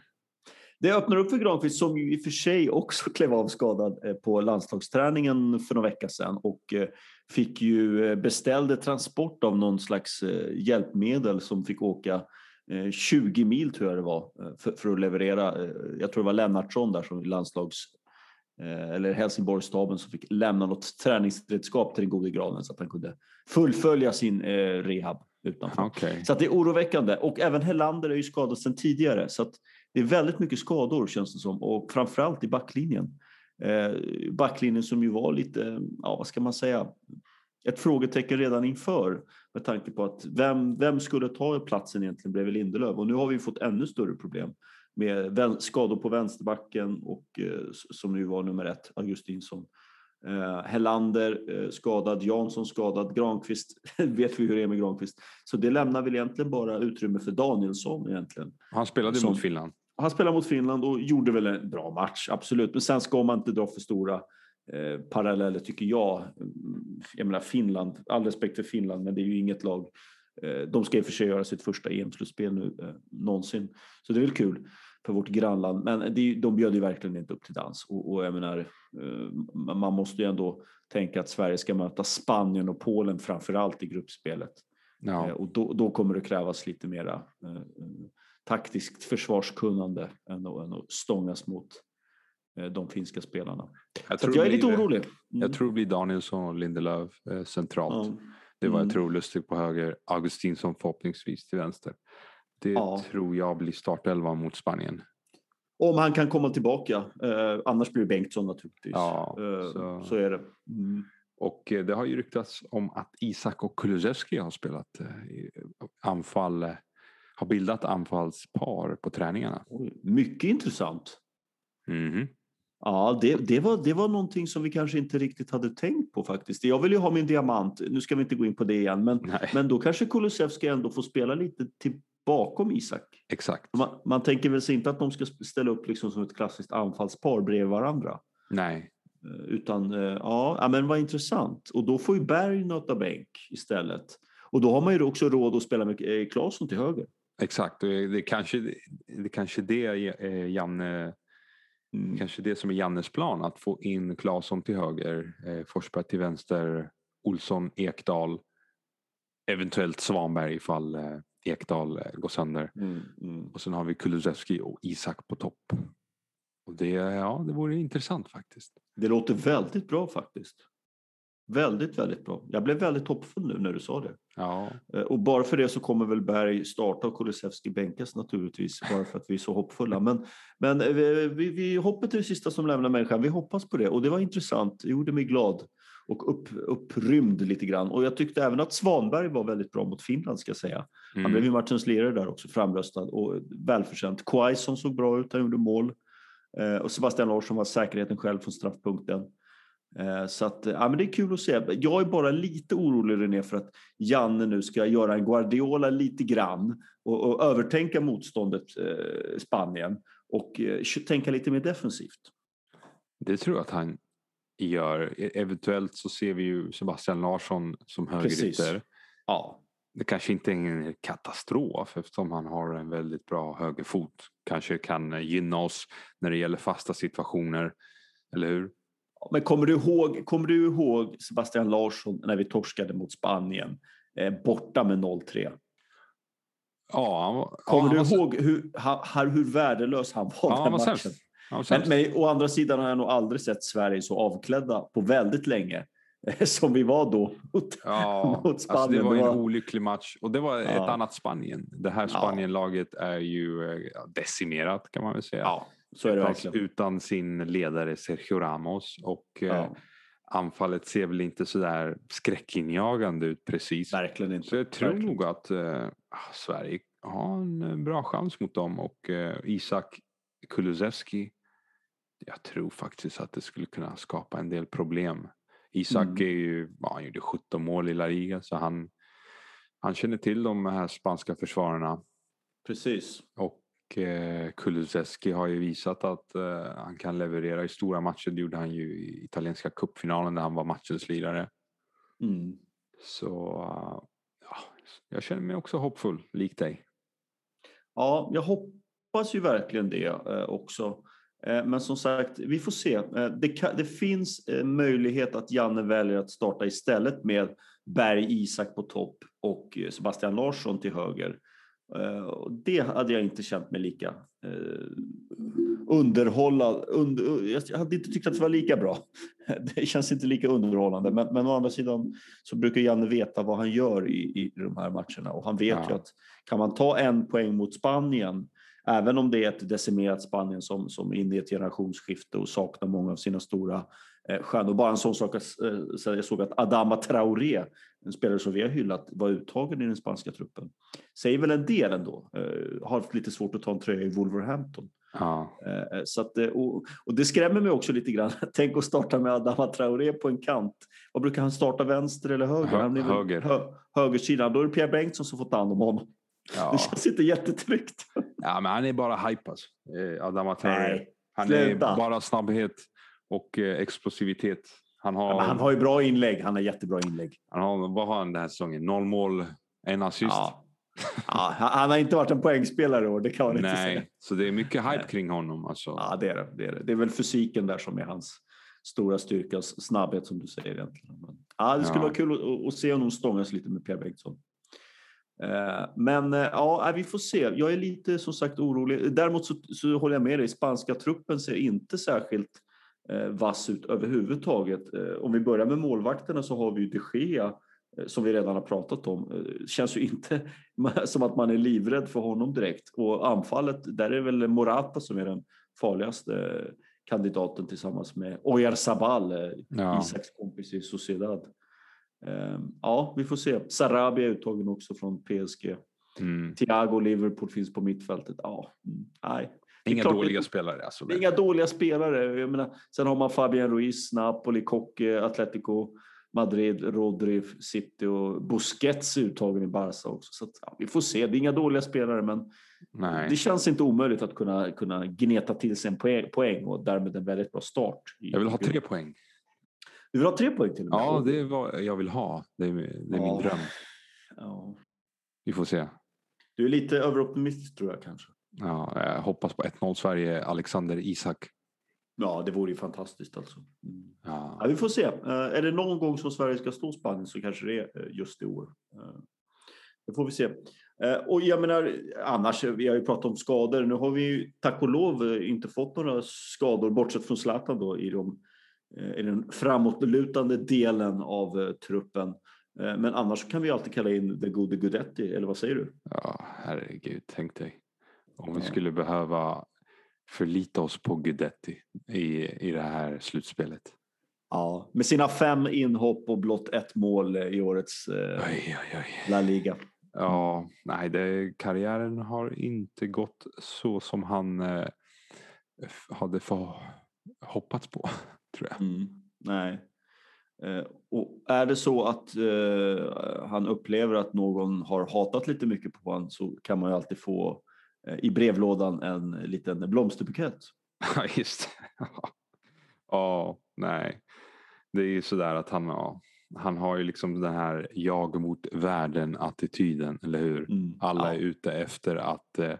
Det öppnar upp för Granqvist som ju i och för sig också klev av skadad eh, på landslagsträningen för några veckor sedan och eh, fick ju eh, beställde transport av någon slags hjälpmedel som fick åka 20 mil tror jag det var för, för att leverera. Jag tror det var Lennartsson där som landslags eller Helsingborgsstaben som fick lämna något träningsredskap till den gode granen så att han kunde fullfölja sin rehab utanför. Okay. Så att det är oroväckande och även Hellander är ju skadad sedan tidigare så att det är väldigt mycket skador känns det som och framförallt i backlinjen. Eh, backlinjen som ju var lite, ja vad ska man säga, ett frågetecken redan inför med tanke på att vem, vem skulle ta platsen egentligen bredvid Lindelöf och nu har vi fått ännu större problem med skador på vänsterbacken och eh, som nu var nummer ett, Augustinsson. Eh, Hellander eh, skadad, Jansson skadad, Granqvist vet vi hur det är med Granqvist. Så det lämnar väl egentligen bara utrymme för Danielsson egentligen. Han spelade som, mot Finland. Han spelade mot Finland och gjorde väl en bra match, absolut. Men sen ska man inte dra för stora eh, paralleller tycker jag. Jag menar Finland, all respekt för Finland, men det är ju inget lag. Eh, de ska i och för sig göra sitt första EM-slutspel nu eh, någonsin, så det är väl kul för vårt grannland. Men det, de bjöd ju verkligen inte upp till dans och, och jag menar, eh, man måste ju ändå tänka att Sverige ska möta Spanien och Polen framför allt i gruppspelet. Ja. Eh, och då, då, kommer det krävas lite mera eh, taktiskt försvarskunnande än att, än att stångas mot eh, de finska spelarna. Jag, tror jag är lite orolig. Mm. Jag tror det blir Danielsson och Lindelöf eh, centralt. Mm. Det var jag mm. tror Lustig på höger, Augustinsson förhoppningsvis till vänster. Det ja. tror jag blir startelvan mot Spanien. Om han kan komma tillbaka. Eh, annars blir det Bengtsson naturligtvis. Ja, eh, så. så. är det. Mm. Och eh, det har ju ryktats om att Isak och Kulusevski har spelat eh, anfall, har bildat anfallspar på träningarna. Mycket intressant. Mm. Ja, det, det, var, det var någonting som vi kanske inte riktigt hade tänkt på faktiskt. Jag vill ju ha min diamant, nu ska vi inte gå in på det igen, men, men då kanske Kulusevski ändå får spela lite till, bakom Isak. Exakt. Man, man tänker väl sig inte att de ska ställa upp liksom som ett klassiskt anfallspar bredvid varandra. Nej. Eh, utan eh, ja, men vad intressant. Och då får ju Berg nöta bänk istället. Och då har man ju också råd att spela med eh, Claesson till höger. Exakt, det är kanske det kanske det eh, Janne mm. kanske det som är Jannes plan att få in Claesson till höger, Forsberg till vänster, Olsson, Ekdal, eventuellt Svanberg ifall Ekdal eh, går sönder. Mm, mm. Och sen har vi Kulusevski och Isak på topp. Och det, ja, det vore intressant faktiskt. Det låter väldigt bra faktiskt. Väldigt, väldigt bra. Jag blev väldigt hoppfull nu när du sa det. Ja. Eh, och bara för det så kommer väl Berg starta och Kulusevski bänkas naturligtvis, bara för att vi är så hoppfulla. Men, men eh, vi, vi, hoppet är det sista som lämnar människan. Vi hoppas på det och det var intressant. Det gjorde mig glad och upp, upprymd lite grann. Och jag tyckte även att Svanberg var väldigt bra mot Finland ska jag säga. Han mm. blev ju matchens lirare där också, framröstad och välförtjänt. Quaison såg bra ut, han gjorde mål. Eh, och Sebastian Larsson var säkerheten själv från straffpunkten. Eh, så att, ja, men det är kul att se. Jag är bara lite orolig René för att Janne nu ska göra en Guardiola lite grann och, och övertänka motståndet eh, Spanien och eh, tänka lite mer defensivt. Det tror jag att han gör. E-, eventuellt så ser vi ju Sebastian Larsson som högerytter. Ja. Det kanske inte är en katastrof eftersom han har en väldigt bra högerfot. Kanske kan gynna oss när det gäller fasta situationer. Eller hur? Men kommer du ihåg, kommer du ihåg Sebastian Larsson när vi torskade mot Spanien eh, borta med 0-3? Ja, Kommer ja, du ihåg hur, hur, hur värdelös han var ja, den matchen? Men, men å andra sidan har jag nog aldrig sett Sverige så avklädda på väldigt länge som vi var då mot, ja, mot Spanien. Alltså det var en det var... olycklig match och det var ja. ett annat Spanien. Det här Spanienlaget är ju eh, decimerat kan man väl säga. Ja, så är det verkligen. Utan sin ledare Sergio Ramos och eh, ja. anfallet ser väl inte sådär skräckinjagande ut precis. Verkligen inte. Så jag tror verkligen. nog att eh, ah, Sverige har en bra chans mot dem och eh, Isak Kulusevski jag tror faktiskt att det skulle kunna skapa en del problem. Isak mm. är ju, ja, han gjorde 17 mål i La Liga så han, han känner till de här spanska försvararna. Precis. Och eh, Kulusevski har ju visat att eh, han kan leverera i stora matcher. Det gjorde han ju i italienska cupfinalen där han var matchens lirare. Mm. Så ja, jag känner mig också hoppfull, lik dig. Ja, jag hoppas ju verkligen det eh, också. Eh, men som sagt, vi får se. Eh, det, kan, det, finns eh, möjlighet att Janne väljer att starta istället med Berg, Isak på topp och Sebastian Larsson till höger. Det hade jag inte känt mig lika underhålla. Under, jag hade inte tyckt att det var lika bra. Det känns inte lika underhållande. Men, men å andra sidan så brukar Janne veta vad han gör i, i de här matcherna och han vet ja. ju att kan man ta en poäng mot Spanien Även om det är ett decimerat Spanien som, som är inne i ett generationsskifte och saknar många av sina stora eh, stjärnor. Bara en sån sak, eh, jag såg att Adama Traoré, en spelare som vi har hyllat, var uttagen i den spanska truppen. Säger väl en del ändå. Eh, har haft lite svårt att ta en tröja i Wolverhampton. Ja. Eh, så att, och, och, det skrämmer mig också lite grann. Tänk att starta med Adama Traoré på en kant. Vad brukar han starta, vänster eller höger? Hö, han är höger. Hö, högersidan. Då är det Pierre Bengtsson som får ta hand om honom. Ja. Det känns inte jättetryggt. Ja, men han är bara hype alltså. Eh, Adama Traoré. Han sluta. är bara snabbhet och eh, explosivitet. Han har, ja, han har ju bra inlägg. Han har jättebra inlägg. Han har, vad har han den här säsongen? Noll mål, en assist. Ja. ja, han har inte varit en poängspelare i år, det kan man inte säga. Så det är mycket hype Nej. kring honom. Alltså. Ja, det är det, det är det. Det är väl fysiken där som är hans stora styrka, snabbhet som du säger egentligen. Men, ja, det skulle ja. vara kul att, att se honom stångas lite med Pierre Bengtsson. Eh, men eh, ja, vi får se. Jag är lite som sagt orolig. Däremot så, så håller jag med dig. Spanska truppen ser inte särskilt eh, vass ut överhuvudtaget. Om vi börjar med målvakterna så har vi ju de Gea som vi redan har pratat om. Känns ju inte som att man är livrädd för honom direkt. Och anfallet, där är väl Morata som är den farligaste kandidaten tillsammans med Oyarzabal, ja. Isaks kompis i Sociedad. Ehm, ja, vi får se. Sarabia är uttagen också från PSG. Mm. Thiago Liverpool finns på mittfältet. Ja, mm, nej. Inga dåliga det, spelare. Alltså. Inga dåliga spelare. Jag menar, sen har man Fabian Ruiz, Napoli, Koke, Atletico, Madrid, Rodri, City och Busquets uttagen i Barca också. Så att, ja, vi får se. Det är inga dåliga spelare, men Nej. det känns inte omöjligt att kunna, kunna gneta till sig en poäng, poäng och därmed en väldigt bra start. Jag vill ha tre poäng. Du vill ha tre poäng till och med? Ja, det är vad jag vill ha. Det är, det är ja. min dröm. Ja. Vi får se. Du är lite överoptimistisk tror jag kanske. Ja, jag hoppas på 1-0 Sverige, Alexander Isak. Ja, det vore ju fantastiskt alltså. Mm. Ja. ja. vi får se. Uh, är det någon gång som Sverige ska stå Spanien så kanske det är uh, just i år. Uh, det får vi se. Och jag menar, annars, vi har ju pratat om skador. Nu har vi ju tack och lov inte fått några skador, bortsett från Zlatan då, i, de, i den framåtlutande delen av truppen. Men annars kan vi alltid kalla in the gode Gudetti, eller vad säger du? Ja, herregud, tänk dig. Om vi skulle behöva förlita oss på Gudetti i, i det här slutspelet. Ja, med sina fem inhopp och blott ett mål i årets eh, oj, oj, oj. La Liga. Ja, nej, det, karriären har inte gått så som han eh, hade hoppats på, tror jag. Mm, nej. Eh, och är det så att eh, han upplever att någon har hatat lite mycket på honom så kan man ju alltid få Eh, i brevlådan en liten blomsterbukett. Ja, just det. Ja, nej. Det är ju sådär att han, ja, han har ju liksom den här jag mot världen attityden, eller hur? Mm, Alla ja. är ute efter att eh,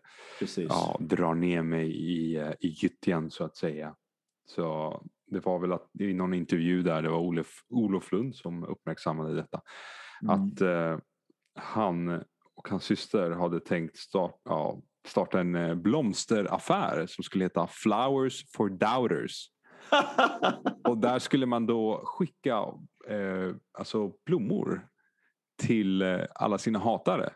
ja, dra ner mig i, eh, i gyttjan så att säga. Så det var väl att i någon intervju där, det var Olof, Olof Lund som uppmärksammade detta. Mm. Att eh, han och hans syster hade tänkt start, ja, starta en eh, blomsteraffär som skulle heta Flowers for Doubters. och där skulle man då skicka eh, alltså blommor till eh, alla sina hatare.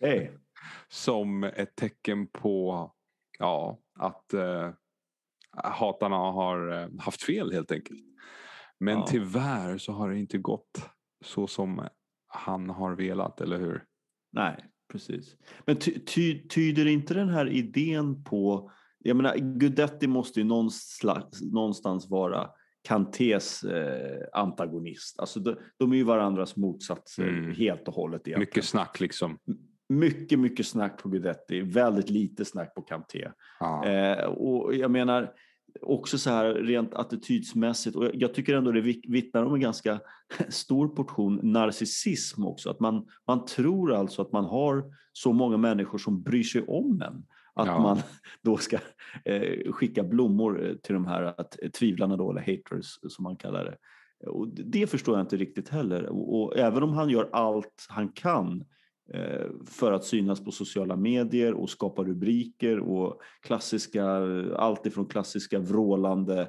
Hey. som ett tecken på ja, att eh, hatarna har eh, haft fel helt enkelt. Men ja. tyvärr så har det inte gått så som han har velat, eller hur? Nej, precis. Men ty, ty, tyder inte den här idén på, jag menar Gudetti måste ju någonstans, någonstans vara Kantés eh, antagonist. Alltså de, de, är ju varandras motsatser mm. helt och hållet. Egentligen. Mycket snack liksom. Mycket, mycket snack på Gudetti, väldigt lite snack på Kanté. Ah. Eh, och jag menar, också så här rent attitydsmässigt och jag tycker ändå det vittnar om en ganska stor portion narcissism också. Att man, man tror alltså att man har så många människor som bryr sig om en. Att ja. man då ska eh, skicka blommor till de här att, eh, tvivlarna då, eller haters som man kallar det. Och det förstår jag inte riktigt heller. Och, och även om han gör allt han kan Eh, för att synas på sociala medier och skapa rubriker och klassiska, allt ifrån klassiska vrålande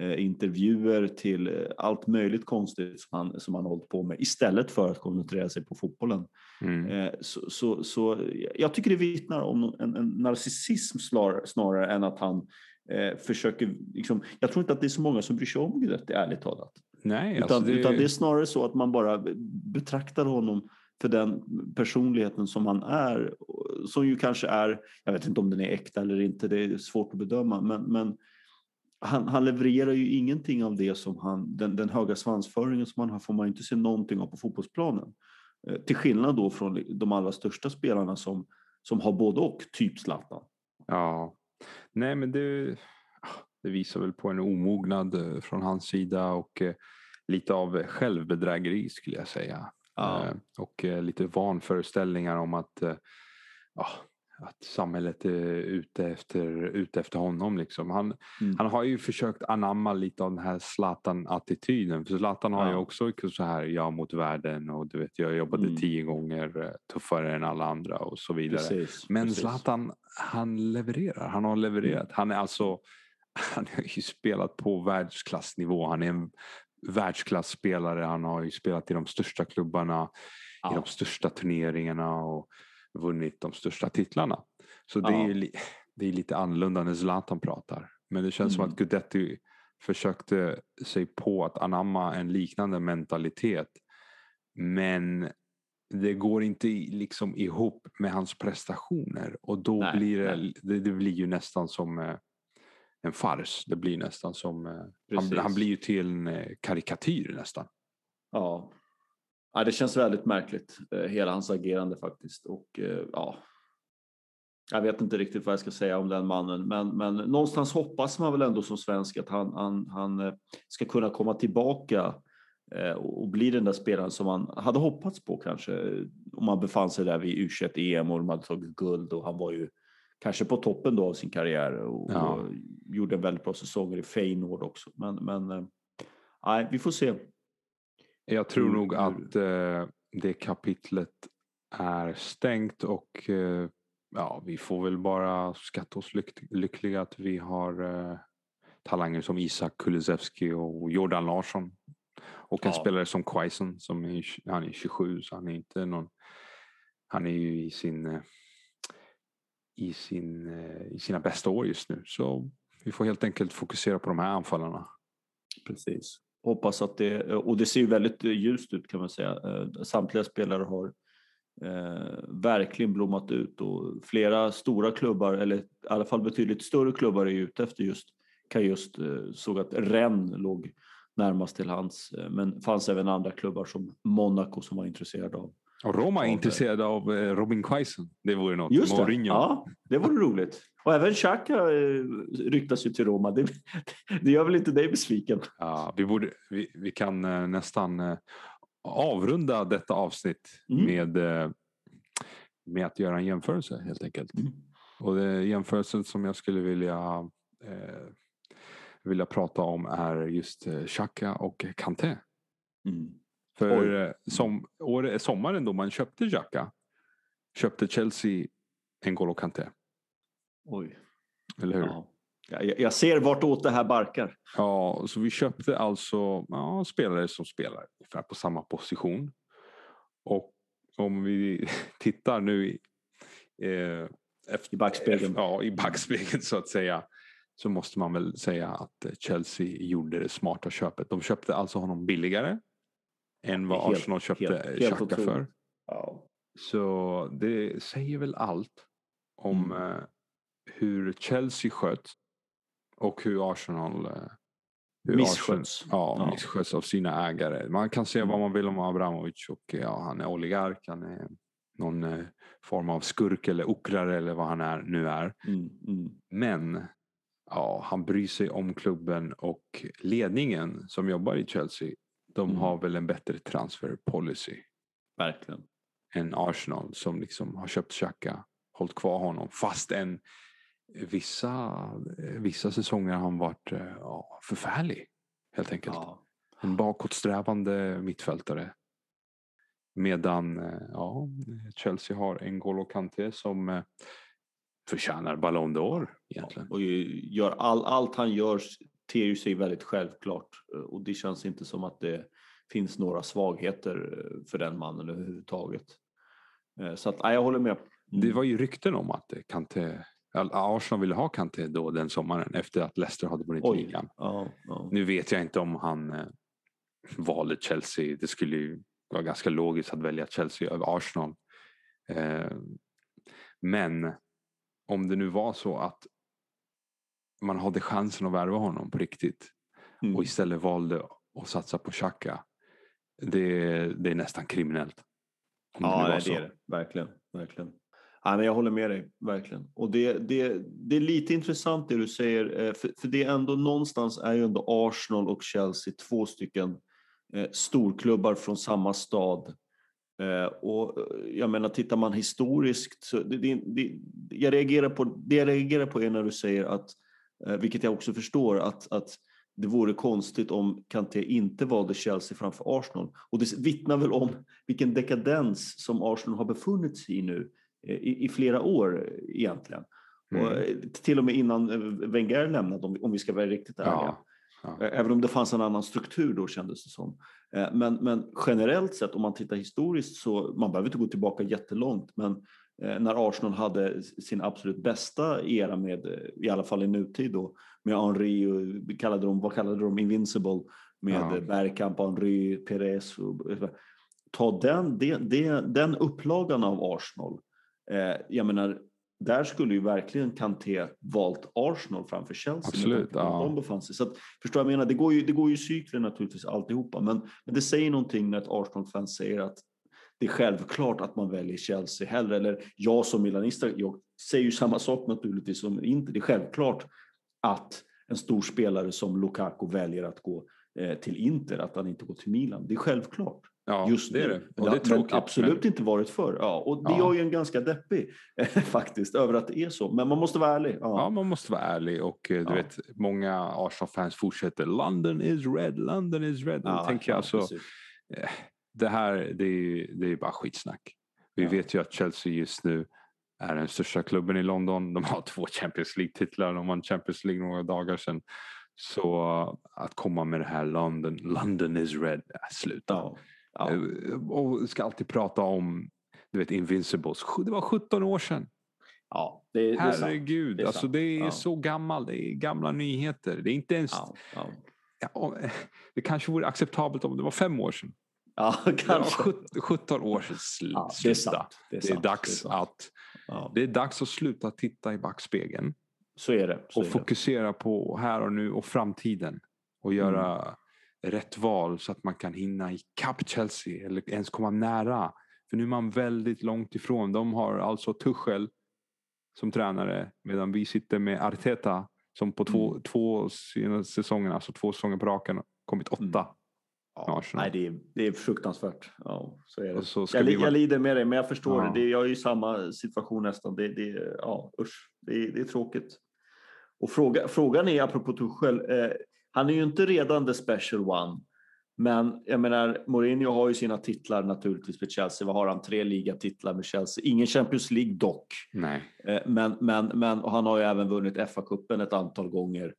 eh, intervjuer till eh, allt möjligt konstigt som han, som han hållit på med istället för att koncentrera sig på fotbollen. Mm. Så, så, så, jag tycker det vittnar om en, en narcissism snarare, snarare än att han eh, försöker, liksom, jag tror inte att det är så många som bryr sig om det ärligt talat. Nej, utan, alltså det... utan det är snarare så att man bara betraktar honom för den personligheten som han är, som ju kanske är, jag vet inte om den är äkta eller inte, det är svårt att bedöma, men, men han, han levererar ju ingenting av det som han, den, den höga svansföringen som han har får man inte se någonting av på fotbollsplanen. Eh, till skillnad då från de allra största spelarna som, som har både och, typ Zlatan. Ja, nej men det, ah, det visar väl på en omognad eh, från hans sida och eh, lite av självbedrägeri skulle jag säga. Ja. Eh, och eh, lite vanföreställningar om att, eh, ja, att samhället är ute efter, ute efter honom. Liksom. Han, mm. han har ju försökt anamma lite av den här Zlatan-attityden. För Zlatan har ja. ju också så här jag mot världen och du vet jag jobbade mm. tio gånger tuffare än alla andra och så vidare. Precis, Men precis. Zlatan han levererar. Han har levererat. Mm. Han är alltså han har ju spelat på världsklassnivå. Han är en världsklasspelare. Han har ju spelat i de största klubbarna, ja. i de största turneringarna och vunnit de största titlarna. Så det, ja. är, det är lite annorlunda när Zlatan pratar. Men det känns mm. som att mm. Gudetti försökte sig på att anamma en liknande mentalitet. Men det går inte liksom ihop med hans prestationer och då nej, blir det, det, det, blir ju nästan som eh, en fars. Det blir nästan som, eh, han, han, blir ju till en eh, karikatyr nästan. Ja. ja, det känns väldigt märkligt eh, hela hans agerande faktiskt. Och ja, jag vet inte riktigt vad jag ska säga om den mannen, men, men någonstans hoppas man väl ändå som svensk att han, han, han ska kunna komma tillbaka och bli den där spelaren som man hade hoppats på kanske. om man befann sig där vid U21-EM och de hade tagit guld och han var ju kanske på toppen då av sin karriär och, ja. och gjorde en väldigt bra säsonger i Feyenoord också. Men, men eh, nej, vi får se. Jag tror nog att eh, det kapitlet är stängt och eh, ja, vi får väl bara skatta oss lyck lyckliga att vi har eh, talanger som Isak Kulusevski och Jordan Larsson. Och en ja. spelare som Quaison som är, han är 27 så han är inte någon, han är ju i sin eh, i, sin, eh, i sina bästa år just nu. Så vi får helt enkelt fokusera på de här anfallarna. Precis. Hoppas att det, och det ser ju väldigt ljust ut kan man säga. Eh, samtliga spelare har eh, verkligen blommat ut och flera stora klubbar, eller i alla fall betydligt större klubbar är ute efter just kan just eh, såg att Rennes låg närmast till hands. Eh, men det fanns även andra klubbar som Monaco som var intresserade av. Och Roma är intresserade av eh, Robin Quaison. Det vore något. Just det, Mourinho. ja, det vore roligt. Och även Xhaka ryktas ju till Roma. Det, det, gör väl inte dig besviken? Ja, vi, borde, vi, vi kan nästan avrunda detta avsnitt mm. med, med att göra en jämförelse helt enkelt. Mm. Och det jämförelsen som jag skulle vilja eh, vilja prata om är just eh, Xhaka och Kanté. Mm. För eh, som, år, sommaren då man köpte Xhaka köpte Chelsea N'Golo Kanté. Oj. Eller hur? Ja. Jag, jag ser vartåt det här barkar. Ja, så vi köpte alltså ja, spelare som spelar ungefär på samma position. Och om vi tittar nu i, eh, efter, I backspegeln. Ja, i backspegeln så att säga så måste man väl säga att eh, Chelsea gjorde det smarta köpet. De köpte alltså honom billigare än vad helt, Arsenal köpte Xhaka för. Ja. Så det säger väl allt om mm. Eh, hur Chelsea sköts och hur Arsenal eh, hur missköts. Arsenal, ja, missköts av sina ägare. Man kan säga mm. vad man vill om Abramovic och ja, han är oligark, han är någon form av skurk eller okrare eller vad han är, nu är. Mm. Mm. Men ja, han bryr sig om klubben och ledningen som jobbar i Chelsea. De mm. har väl en bättre transfer policy. Verkligen. Än Arsenal som liksom har köpt Xhaka, hållit kvar honom. Fast en vissa, vissa säsonger har han varit ja, förfärlig. Helt enkelt. Ja. En bakåtsträvande mittfältare. Medan ja, Chelsea har en Golo Kanté som förtjänar Ballon d'Or egentligen. Och gör all, allt han gör ter ju sig väldigt självklart och det känns inte som att det finns några svagheter för den mannen överhuvudtaget. Eh, så att, ja, jag håller med. Mm. Det var ju rykten om att Kanté, Arsenal ville ha Kanté då den sommaren efter att Leicester hade vunnit ligan. Ja, ja. Nu vet jag inte om han eh, valde Chelsea. Det skulle ju vara ganska logiskt att välja Chelsea över Arsenal. Eh, men om det nu var så att man hade chansen att värva honom på riktigt mm. och istället valde att satsa på Xhaka. Det, det är nästan kriminellt. Ja, det, nej, det är det. Verkligen. verkligen. Ja, men jag håller med dig, verkligen. Och det, det, det är lite intressant det du säger, eh, för, för det är ändå någonstans är ju ändå Arsenal och Chelsea två stycken eh, storklubbar från samma stad Eh, och eh, jag menar, tittar man historiskt, så det, det, det, jag reagerar på, det jag reagerar på är när du säger att, vilket jag också förstår, att, att det vore konstigt om Kanté inte valde Chelsea framför Arsenal. Och det vittnar väl om vilken dekadens som Arsenal har befunnit sig i nu i, i flera år egentligen. Mm. Och till och med innan Wenger lämnade, om, om vi ska vara riktigt ärliga. Ja. Ja. Även om det fanns en annan struktur då kändes det som. Eh, men, men generellt sett om man tittar historiskt så, man behöver inte gå tillbaka jättelångt, men eh, när Arsenal hade sin absolut bästa era med, eh, i alla fall i nutid då, med Henry och kallade de, vad kallade de, Invincible med ja. Bergkamp, Henry, Perez. Och, ta den, den, den upplagan av Arsenal. jag menar, där skulle ju verkligen Kanté valt Arsenal framför Chelsea. Absolut. Ja. De befann sig. Så att, förstår jag menar, det går ju, det går ju cykler naturligtvis alltihopa, men, men det säger någonting när ett Arsenal-fan säger att det är självklart att man väljer Chelsea hellre. Eller jag som milanista, jag säger ju samma sak naturligtvis som inte. Det är självklart att en stor spelare som Lukaku väljer att gå eh, till Inter, att han inte går till Milan. Det är självklart. Ja, just det är det. Och det är tråkigt, absolut men... inte varit förr. Ja, och det ja. är ju en ganska deppig faktiskt över att det är så. Men man måste vara ärlig. Ja, ja man måste vara ärlig och eh, du ja. vet många Arsenal-fans fortsätter London is red, London is red. Ja, tänker jag alltså, eh, det här det är, det är bara skitsnack. Vi vet ju att Chelsea just nu är den största klubben i London. De har två Champions League-titlar. De vann Champions League några dagar sedan. Så att komma med det här London, London is red, äh, sluta. Ja. Ja. Eh, och ska alltid prata om du vet Invincibles. Det var 17 år sedan. Ja, det, det Herregud, det är, alltså, det är ja. så gammalt. Det är gamla nyheter. Det är inte ens... Ja, ja. det kanske vore acceptabelt om det var fem år sedan. Ja, kanske. 17, 17 år sedan. Sl ja, det, är sant. Det, är det är dags det är att det är dags att sluta titta i backspegeln. Så är det. Så och är fokusera på här och nu och framtiden. Och göra mm rätt val så att man kan hinna i kapp Chelsea eller ens komma nära. För nu är man väldigt långt ifrån. De har alltså Tuchel som tränare medan vi sitter med Arteta som på två, mm. två säsonger, alltså två säsonger på raken kommit åtta. Mm. Ja, nej, det, är, det är fruktansvärt. Ja, så är det. Så jag, vi... jag, lider med dig, men jag förstår ja. det. Jag är i samma situation nästan. Det, det, ja, usch, det, det är tråkigt. Och fråga, frågan är, apropå Tuchel, eh, han är ju inte redan the special one. Men jag menar, Mourinho har ju sina titlar naturligtvis för Chelsea. Vad har han? Tre ligatitlar med Chelsea. Ingen Champions League dock. Nej. Eh, men, men, men han har ju även vunnit FA-cupen ett antal gånger,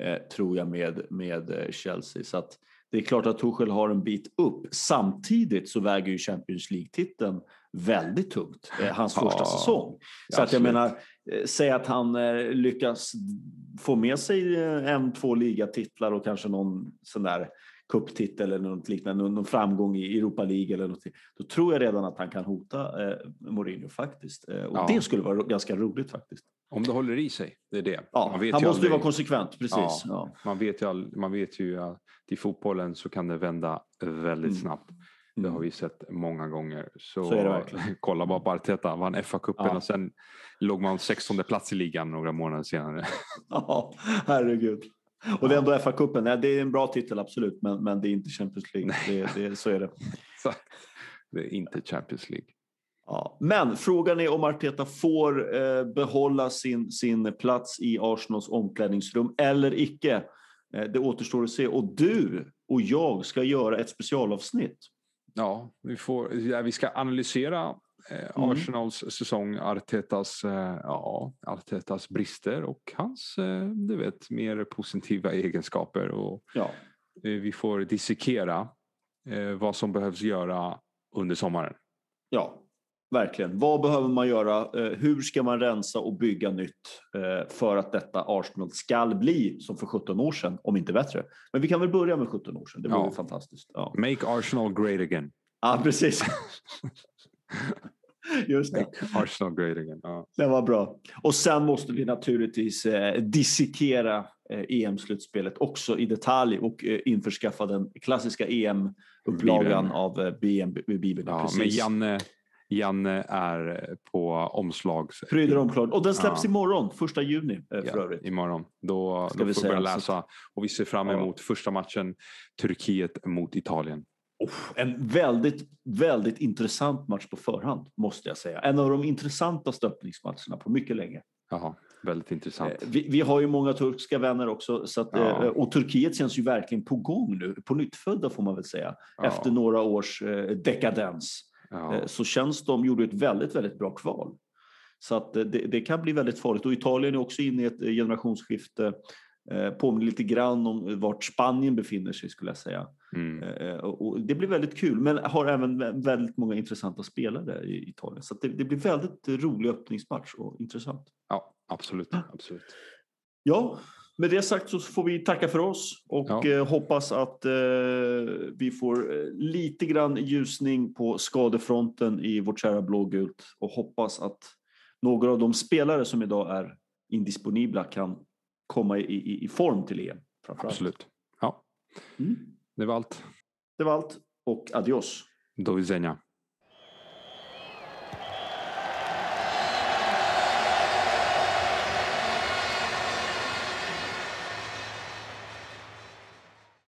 eh, tror jag, med, med eh, Chelsea. Så att det är klart att Tuchel har en bit upp. Samtidigt så väger ju Champions League-titeln väldigt tungt, hans ja, första säsong. Så att jag menar, säg att han lyckas få med sig en, två ligatitlar och kanske någon sån där cuptitel eller något liknande, någon framgång i Europa League eller något. Då tror jag redan att han kan hota eh, Mourinho faktiskt. Eh, och ja. det skulle vara ganska roligt faktiskt. Om det håller i sig, det är det. Ja, han måste aldrig... ju vara konsekvent, precis. Ja, Man, vet ju all... man vet ju att i fotbollen så kan det vända väldigt mm. snabbt. Det har mm. vi sett många gånger. Så, så kolla bara på Arteta, vann FA-cupen ja. och sen låg man 16 plats i ligan några månader senare. Ja, herregud. Och det är ändå FA-cupen, det är en bra titel absolut, men, men det är inte Champions League. Det, det, så är det. det är inte Champions League. Ja, men frågan är om Arteta får eh, behålla sin, sin plats i Arsenals omklädningsrum eller icke. Eh, det återstår att se. Och du och jag ska göra ett specialavsnitt. Ja, vi, får, ja, vi ska analysera Eh, mm. Arsenals säsong, Artetas, eh, ja, Artetas brister och hans eh, du vet, mer positiva egenskaper. Och, ja. Vi får dissekera vad som behövs göra under sommaren. Ja, verkligen. Vad behöver man göra? Hur ska man rensa och bygga nytt för att detta Arsenal ska bli som för 17 år sedan, om inte bättre? Men vi kan väl börja med 17 år sedan. Det vore ja. fantastiskt. Ja. Make Arsenal great again. Ja, precis. Just det. Arsenal great again. Ja. Det var bra. Och sen måste vi naturligtvis eh, dissekera eh, EM-slutspelet också i detalj och eh, införskaffa den klassiska EM-upplagan av eh, Bibeln. Ja, men Janne, Janne är på omslag. Pryder omslag. Och den släpps ja. imorgon, första juni eh, för ja, övrigt. Imorgon. Då, Ska då vi får vi börja läsa. Och vi ser fram emot ja. första matchen Turkiet mot Italien. Oh, en väldigt, väldigt intressant match på förhand, måste jag säga. En av de intressantaste öppningsmatcherna på mycket länge. Jaha, väldigt intressant. Eh, vi, vi, har ju många turkiska vänner också. Så att, ja. Eh, och Turkiet känns ju verkligen på gång nu. På nyttfödda får man väl säga. Ja. Efter några års eh, dekadens. Ja. Så känns de, gjorde ett väldigt, väldigt bra kval. Så att det, det, kan bli väldigt farligt. Och Italien är också inne i ett generationsskifte. Eh, påminner lite grann om vart Spanien befinner sig skulle jag säga. Mm. Eh, och det blir väldigt kul men har även väldigt många intressanta spelare i Italien. Så det, det, blir väldigt rolig öppningsmatch och intressant. Ja, absolut. absolut. Ja, med det sagt så får vi tacka för oss och ja. Eh, hoppas att eh, vi får lite grann ljusning på skadefronten i vårt kära blågult och hoppas att några av de spelare som idag är indisponibla kan komma i, i, i form till EM. Absolut. Ja. Mm. Det var allt. Det var allt och adios. Do widzenia.